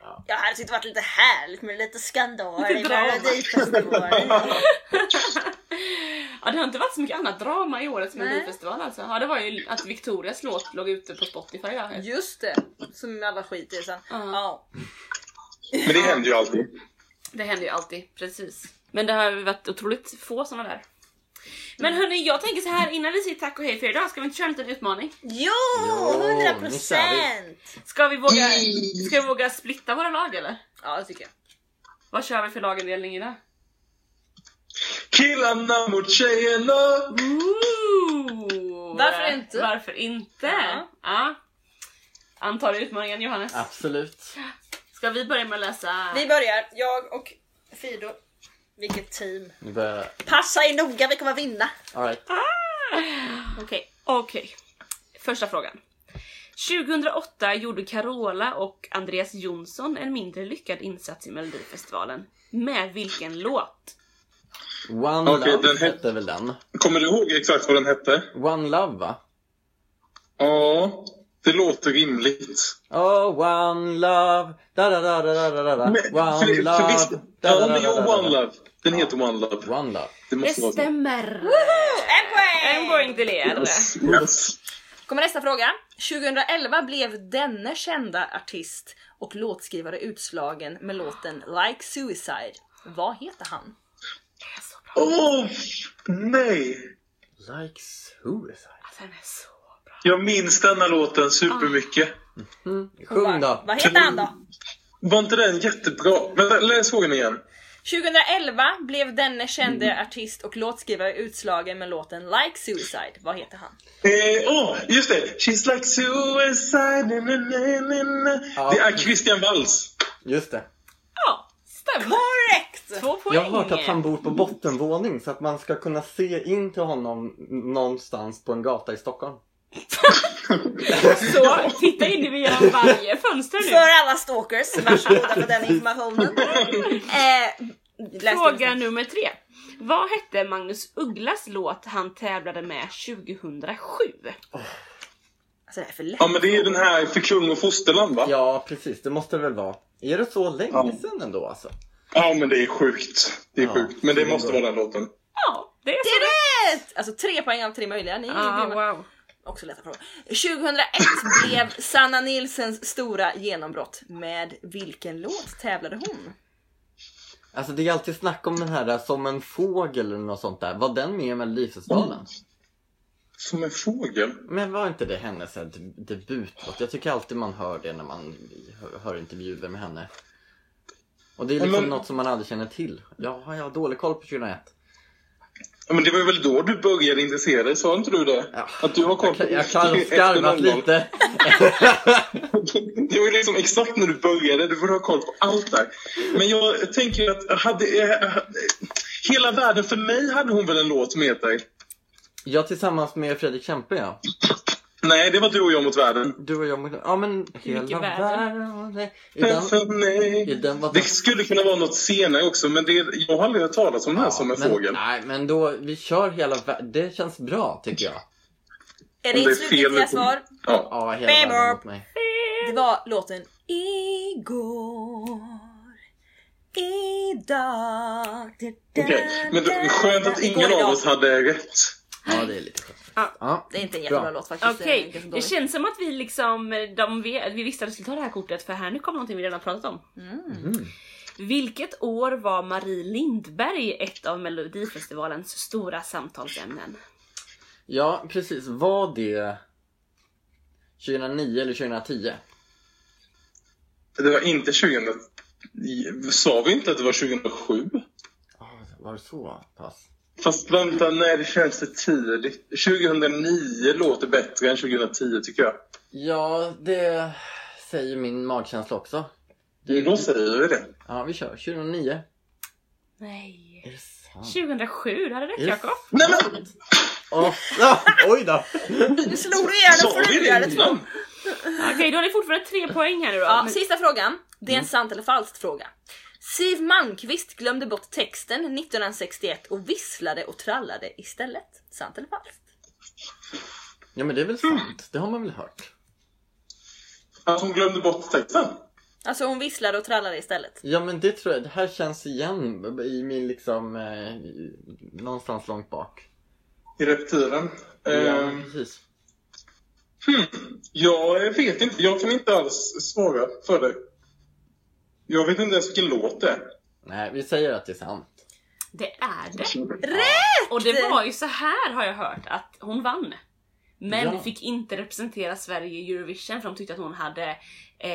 Ja, det hade tyckt varit lite härligt med lite skandal Lite i. Melodifestivalen. Ja, det har inte varit så mycket annat drama i årets Nej. Melodifestival alltså. Ja, det var ju att Victorias låt låg ute på Spotify. Ja. Just det, som alla skiter i sen. Ja. Ja. Men det händer ju alltid. Det händer ju alltid, precis. Men det har ju varit otroligt få såna där. Men hörni, jag tänker så här innan vi säger tack och hej för idag, ska vi inte köra en liten utmaning? Jo, Jo, 100 nu kör procent! Ska vi våga, ska vi våga splitta våra lag eller? Ja, det tycker jag. Vad kör vi för lagindelning idag? Killarna mot tjejerna! Ooh! Varför inte? Varför inte? Ja. Ja. Antar utmaningen Johannes? Absolut. Ska vi börja med att läsa? Vi börjar, jag och Fido. Vilket team. Nu börjar... Passa er noga, vi kommer vinna. All right. Okej, okej. Första frågan. 2008 gjorde Carola och Andreas Jonsson en mindre lyckad insats i Melodifestivalen. Med vilken låt? One okay, Love hette väl den? Kommer du ihåg exakt vad den hette? One Love, va? Ja, det låter rimligt. Oh, one love, da da da da da da da One för, Love, för visst, da da da da da One love. Den heter. One love. One love. Det, det stämmer. En poäng! En poäng till er. Yes. Kommer nästa fråga. 2011 blev denne kända artist och låtskrivare utslagen med låten Like Suicide. Vad heter han? Åh, nej! Like suicide. Alltså, den är så bra. Jag minns denna låten supermycket. Sjung då. Vad, heter han då? Var inte den jättebra? Vänta, läs frågan igen. 2011 blev denne kände artist och låtskrivare utslagen med låten Like Suicide. Vad heter han? Eh, Åh, just det! She's like suicide, na, na, na, na. Ja. Det är Christian Walls. Just det. Stämmer. Korrekt! Två poäng. Jag har hört att han bor på bottenvåning så att man ska kunna se in till honom någonstans på en gata i Stockholm. Så, titta in genom varje fönster nu. För alla stalkers, varsågoda för den informationen. Eh, läs Fråga det. nummer tre. Vad hette Magnus Ugglas låt han tävlade med 2007? Alltså det är för lätt. Ja, men det är den här För kung och fosterland, va? Ja, precis. Det måste det väl vara. Är det så länge Ja. sedan ändå alltså? Ja, men det är sjukt. Det är Ja, sjukt. Men det det måste bra. vara den låten. Ja, det är Det så. är rätt! Alltså tre poäng av tre möjliga. Ni är Ah, wow. Också lätta frågor. 2001 blev Sanna Nilsens stora genombrott. Med vilken låt tävlade hon? Alltså det är alltid snack om den här där, Som en fågel eller något sånt där. Var den med i Melodifestivalen? Som en fågel. Men var inte det hennes här debutlåt? Jag tycker alltid man hör det när man hör, intervjuer med henne. Och det är liksom men- något som man aldrig känner till. Jag jag har dålig koll på 2001. Ja, men det var väl då du började intressera dig, sa inte du det? Ja. Att du har koll på Jag, jag kan ha skarvat 00. lite. Det var liksom exakt när du började, du får ha koll på allt där. Men jag tänker att hade, eh, Hela världen för mig hade hon väl en låt som heter Jag tillsammans med Fredrik Kempe ja. Nej, det var du och jag mot världen. Du och jag mot- Ja men hela världen? världen. I den, För mig. i den var Det skulle kunna vara något senare också, men det, jag har aldrig hört talas om det här som en men, fågel. Nej men då, vi kör hela världen. Det känns bra tycker jag. Är det ert slutgiltiga svar? Ja. Ja, hela Baby. världen mot mig. Det var låten Igår Idag Okej, men det, skönt att ingen av oss hade rätt. Ja det är lite skönt. Ja. Ja. Det är inte en jättebra Bra. låt faktiskt. Okej, Det ganska det dåligt. känns som att vi liksom, de vi visste att vi skulle ta det här kortet för här nu kommer någonting vi redan pratat om. Mm. Vilket år var Marie Lindberg ett av Melodifestivalens stora samtalsämnen? ja precis, var det 2009 eller 2010? Det var inte 2000... Sa vi inte att det var 2007? Ja, var det så pass? Fast vänta, nej det känns för tidigt. 2009 låter bättre än 2010 tycker jag. Ja, det säger min magkänsla också. Det, då säger vi det. Ja, vi kör. 2009. Nej. Är det sant? 2007, det hade rätt Yes. Jakob. Nej men! Åh, ja, oj då! Nu slog du ihjäl en vi flugare det två. Okej, då har ni fortfarande tre poäng här nu då. Ja, sista frågan. Det är Mm. en sant eller falskt fråga. Siw Malmkvist glömde bort texten 1961 och visslade och trallade istället. Sant eller falskt? Ja, men det är väl sant? Det har man väl hört? Att hon glömde bort texten? Alltså hon visslade och trallade istället. Ja, men det tror jag. Det här känns igen i min liksom... Eh, någonstans långt bak. I reptilen. Ja, Ehm, precis. hmm. Jag vet inte, jag kan inte alls svara för dig. Jag vet inte ens vilken låt det är. Nej, vi säger att det är sant. Det är det. Rätt! Och det var ju så här har jag hört att hon vann. Men Ja. fick inte representera Sverige i Eurovision för de tyckte att hon hade eh,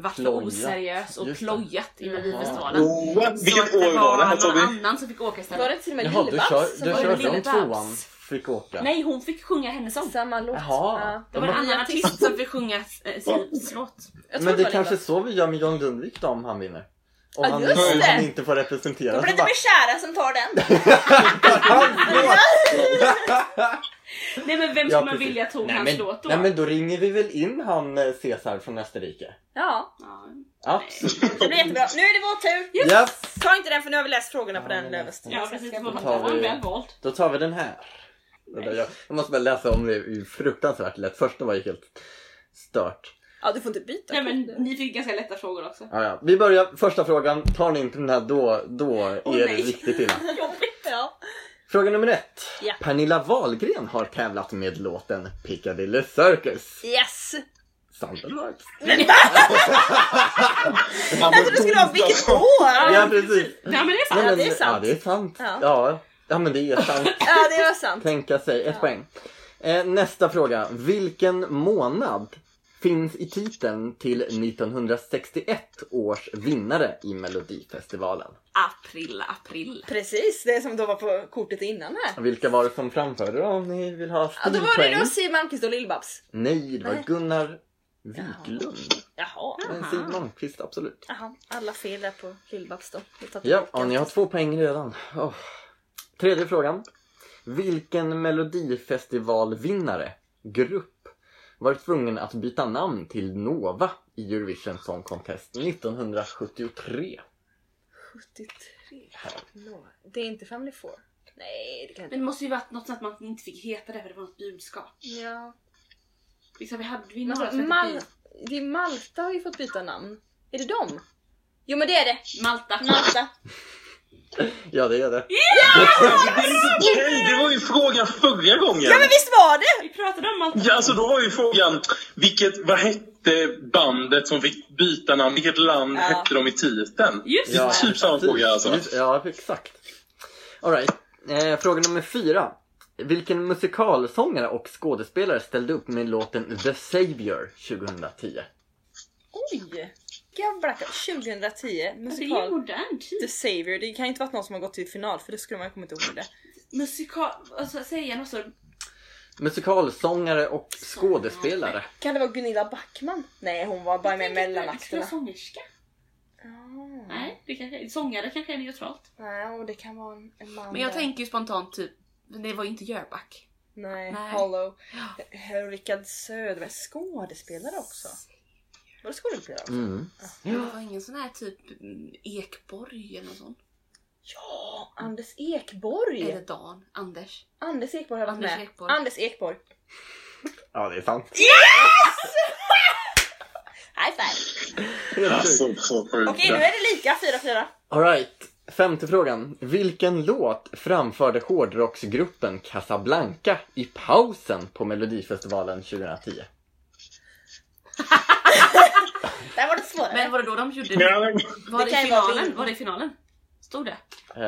varit Plojat. oseriös och Just plojat i Melodifestivalen. Oh, vilket år var det här någon vi? annan som fick åka Var istället. det till och med Jaha, du, Lill-Babs kör, du var det körde om Lill-Babs? tvåan fick åka? Nej, hon fick sjunga hennes sång. samma låt? Jaha. Ja. Det var en annan artist som fick sjunga Sivs låt. Men det är var kanske är så vi gör med John Lundvik då om han vinner. Om, Ja, han, om det. han inte får representera Då blir det bara... Beshara som tar den. Nej men vem Ja, skulle man precis. vilja tog nej, hans men, låt då? Nej men då ringer vi väl in han eh, Cesar från Österrike. Ja, Ja. Absolut. det blir jättebra. Nu är det vår tur. Ja, Ta inte den för nu har vi läst frågorna på Ja, den löversten. Ja precis, det det vi- väl valt. då tar vi den här. Vänta, Jag, jag måste bara läsa om det, är fruktansvärt lätt. Första var ju helt stört. Ja, du får inte byta. Nej men ni fick ganska lätta frågor också. Ja, ja. Vi börjar första frågan. Tar ni inte den här då, då är Åh, det nej. riktigt illa. Jobbigt. Ja. Fråga nummer ett. Ja. Pernilla Wahlgren har tävlat med låten Piccadilly Circus. Yes! Sant falskt? Jag trodde du skulle ha vilket år! Ja, precis. Ja men det är Ja, sant. det är sant. Ja, det är sant. Ja. Ja, ja men det är sant. Ja, det var sant. Tänka sig. Ett poäng. Eh, nästa fråga. Vilken månad finns i titeln till 1961 års vinnare i Melodifestivalen? April, april. Precis, det som då var på kortet innan här. Vilka var det som framförde då om ni vill ha Ja, då var det stilpoäng? då Siw Malmkvist och Lill-Babs. Nej, det var Nej. Gunnar Wiklund. Jaha. Men Siw Malmkvist, absolut. Jaha, alla fel där på Lill-Babs då. Ja, och ni har två poäng redan. Åh. Tredje frågan. Vilken melodifestivalvinnare, grupp, var tvungen att byta namn till Nova i Eurovision Song Contest 1973? 73. Nå, Det är inte Family Four. Nej, det kan Men inte det måste ju varit något sånt att man inte fick heta det för det var något budskap. Ja. Liksom, vi hade vi Men några som Mal det är Malta har ju fått byta namn. Är det dem? Jo men det är det. Malta. Malta. Ja, det är det. Okej, det var ju frågan förra gången. Ja men visst var det! Vi pratade om allt. Ja, alltså då var ju frågan, vilket, vad hette bandet som fick byta namn? Vilket land Ja. hette de i titeln? Just Det är det. typ samma fråga alltså. Just- Ja, exakt. Alright. Eh, fråga nummer fyra. Vilken musikalsångare och skådespelare ställde upp med låten The Savior 2010? Oj! Gabblacka. 2010, Det är ju musikal modern The. Savior. Det kan inte varit någon som har gått till final för det skulle man ju kommit ihåg det. Musikal... Alltså säg igen och så... Musikalsångare och skådespelare. Kan det vara Gunilla Backman? Nej hon var bara med i mellanakterna. vara sångerska? Ah. Nej, det kanske, sångare kanske är neutralt. Nej, och det kan vara en, en man Men jag där. tänker ju spontant typ, det var ju inte Jöback. Nej, Nej. Hollow. Rickard Söderberg, skådespelare också. Var det skådespelare? Mm. Det var ingen sån här typ mm, Ekborg eller något sånt. Ja, Anders Ekborg! Eller Dan, Anders. Anders Ekborg har varit Anders med. Ekborg. Anders Ekborg. Ja, det är sant. High five! Alltså. Okej, nu är det lika. 4-4. Alright. Femte frågan. Vilken låt framförde hårdrocksgruppen Casablanca i pausen på Melodifestivalen 2010? Där var det svårare. Men var det då de gjorde Ja, Var det, Det i finalen? Var det i finalen? Stod det? Eh,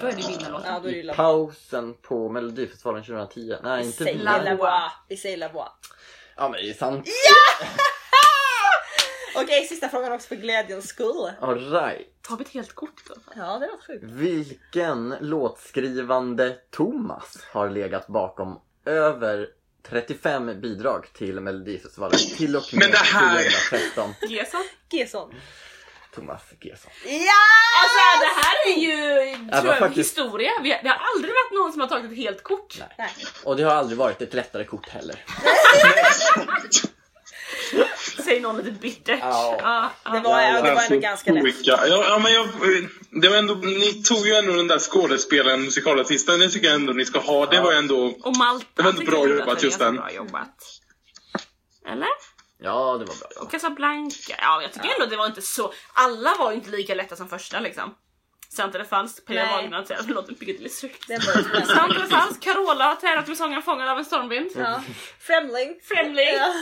Då är det vinnarlåten. Ja, då är det ju I pausen på Melodifestivalen 2010. Nej, inte vi. Säger La Voix. Ja, men det är sant. Okej, sista frågan också för glädjens skull. Alright. Tar vi ett helt kort då? Ja, det var sjukt. Vilken låtskrivande Thomas har legat bakom över 35 bidrag till Melodifestivalen till och med Men det här- 2013? Gesson? Gesson. Thomas Gesson. Ja! Alltså det här är ju tror jag, faktiskt- historia. Vi, det har aldrig varit någon som har tagit ett helt kort. Nej. Nej. Och det har aldrig varit ett lättare kort heller. Säger någon lite bittert. Ja. Ja, ja. Det var, ja, det var ändå ganska lätt. Ja, ja, men jag, det var ändå, ni tog ju ändå den där skådespelaren, musikalartisten. Det tycker jag ändå ni ska ha. Det var ändå... Och Malta Det var tycker bra jobbat, just den. Bra jobbat. Eller? Ja, det var bra. Och Casablanca. Ja, jag tycker ändå det var inte så... Alla var ju inte lika lätta som första liksom. Sant eller falskt? Pia Nej. Wagner säger låter Piccadilly Circus. Sant eller falskt? Carola har tävlat med sången Fångad av en stormvind. ja. Främling. Friendly. Ja.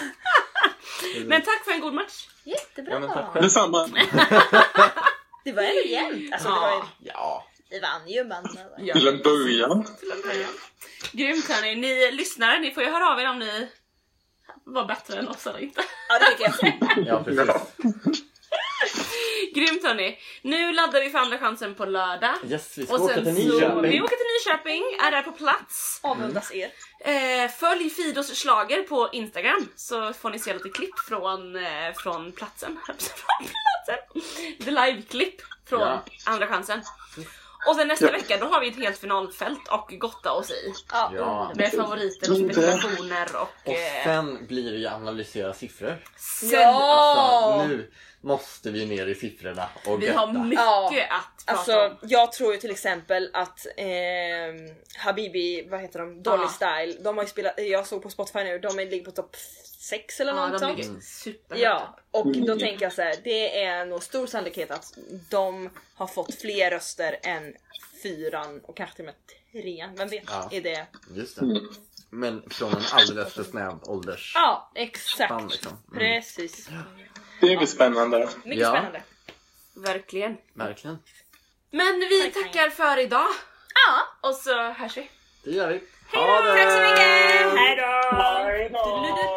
Men tack för en god match. Jättebra. Ja, men tack själv. Detsamma. Det var ändå jämnt. Alltså, det, var ju, Ja. det vann ju men... Ja. Till en början. Grymt hörni. Ni lyssnare, ni får ju höra av er om ni var bättre än oss eller inte. Ja, det tycker jag. Ja, precis. Grymt hörni. Nu laddar vi för andra chansen på lördag. Yes, vi ska Och åka till så, vi Nyköping. åker till Nyköping, är där på plats. Avundas er. Eh, följ Fidos slager på Instagram så får ni se lite klipp från, eh, från platsen. från platsen. The live-klipp från Ja. andra chansen. Och sen nästa vecka då har vi ett helt finalfält och gotta oss i. Ja. Med favoriter och spekulationer och... Och Eh, sen blir det ju analysera siffror. sen, Ja. Alltså, nu måste vi ner i siffrorna och Vi götta. har mycket Ja. att prata Alltså om. jag tror ju till exempel att ehm, Habibi, vad heter de, Dolly Ja. Style, de har ju spelat, jag såg på Spotify nu, de är- ligger på topp 6 eller Ja, något de sånt. ligger superhögt Ja, och då tänker jag så här, det är nog stor sannolikhet att de har fått fler röster än fyran och kanske till och med trean. Vem vet? Ja. Är det? Just det. Men från en alldeles för snäv ålders... Ja, exakt. liksom. Mm. Precis. Det blir spännande. Mycket Ja. spännande. Verkligen. Verkligen. Men vi Tack, tack. tackar för idag Ja, och så hörs vi. Det gör vi. Hej då! Tack så mycket! Hej då!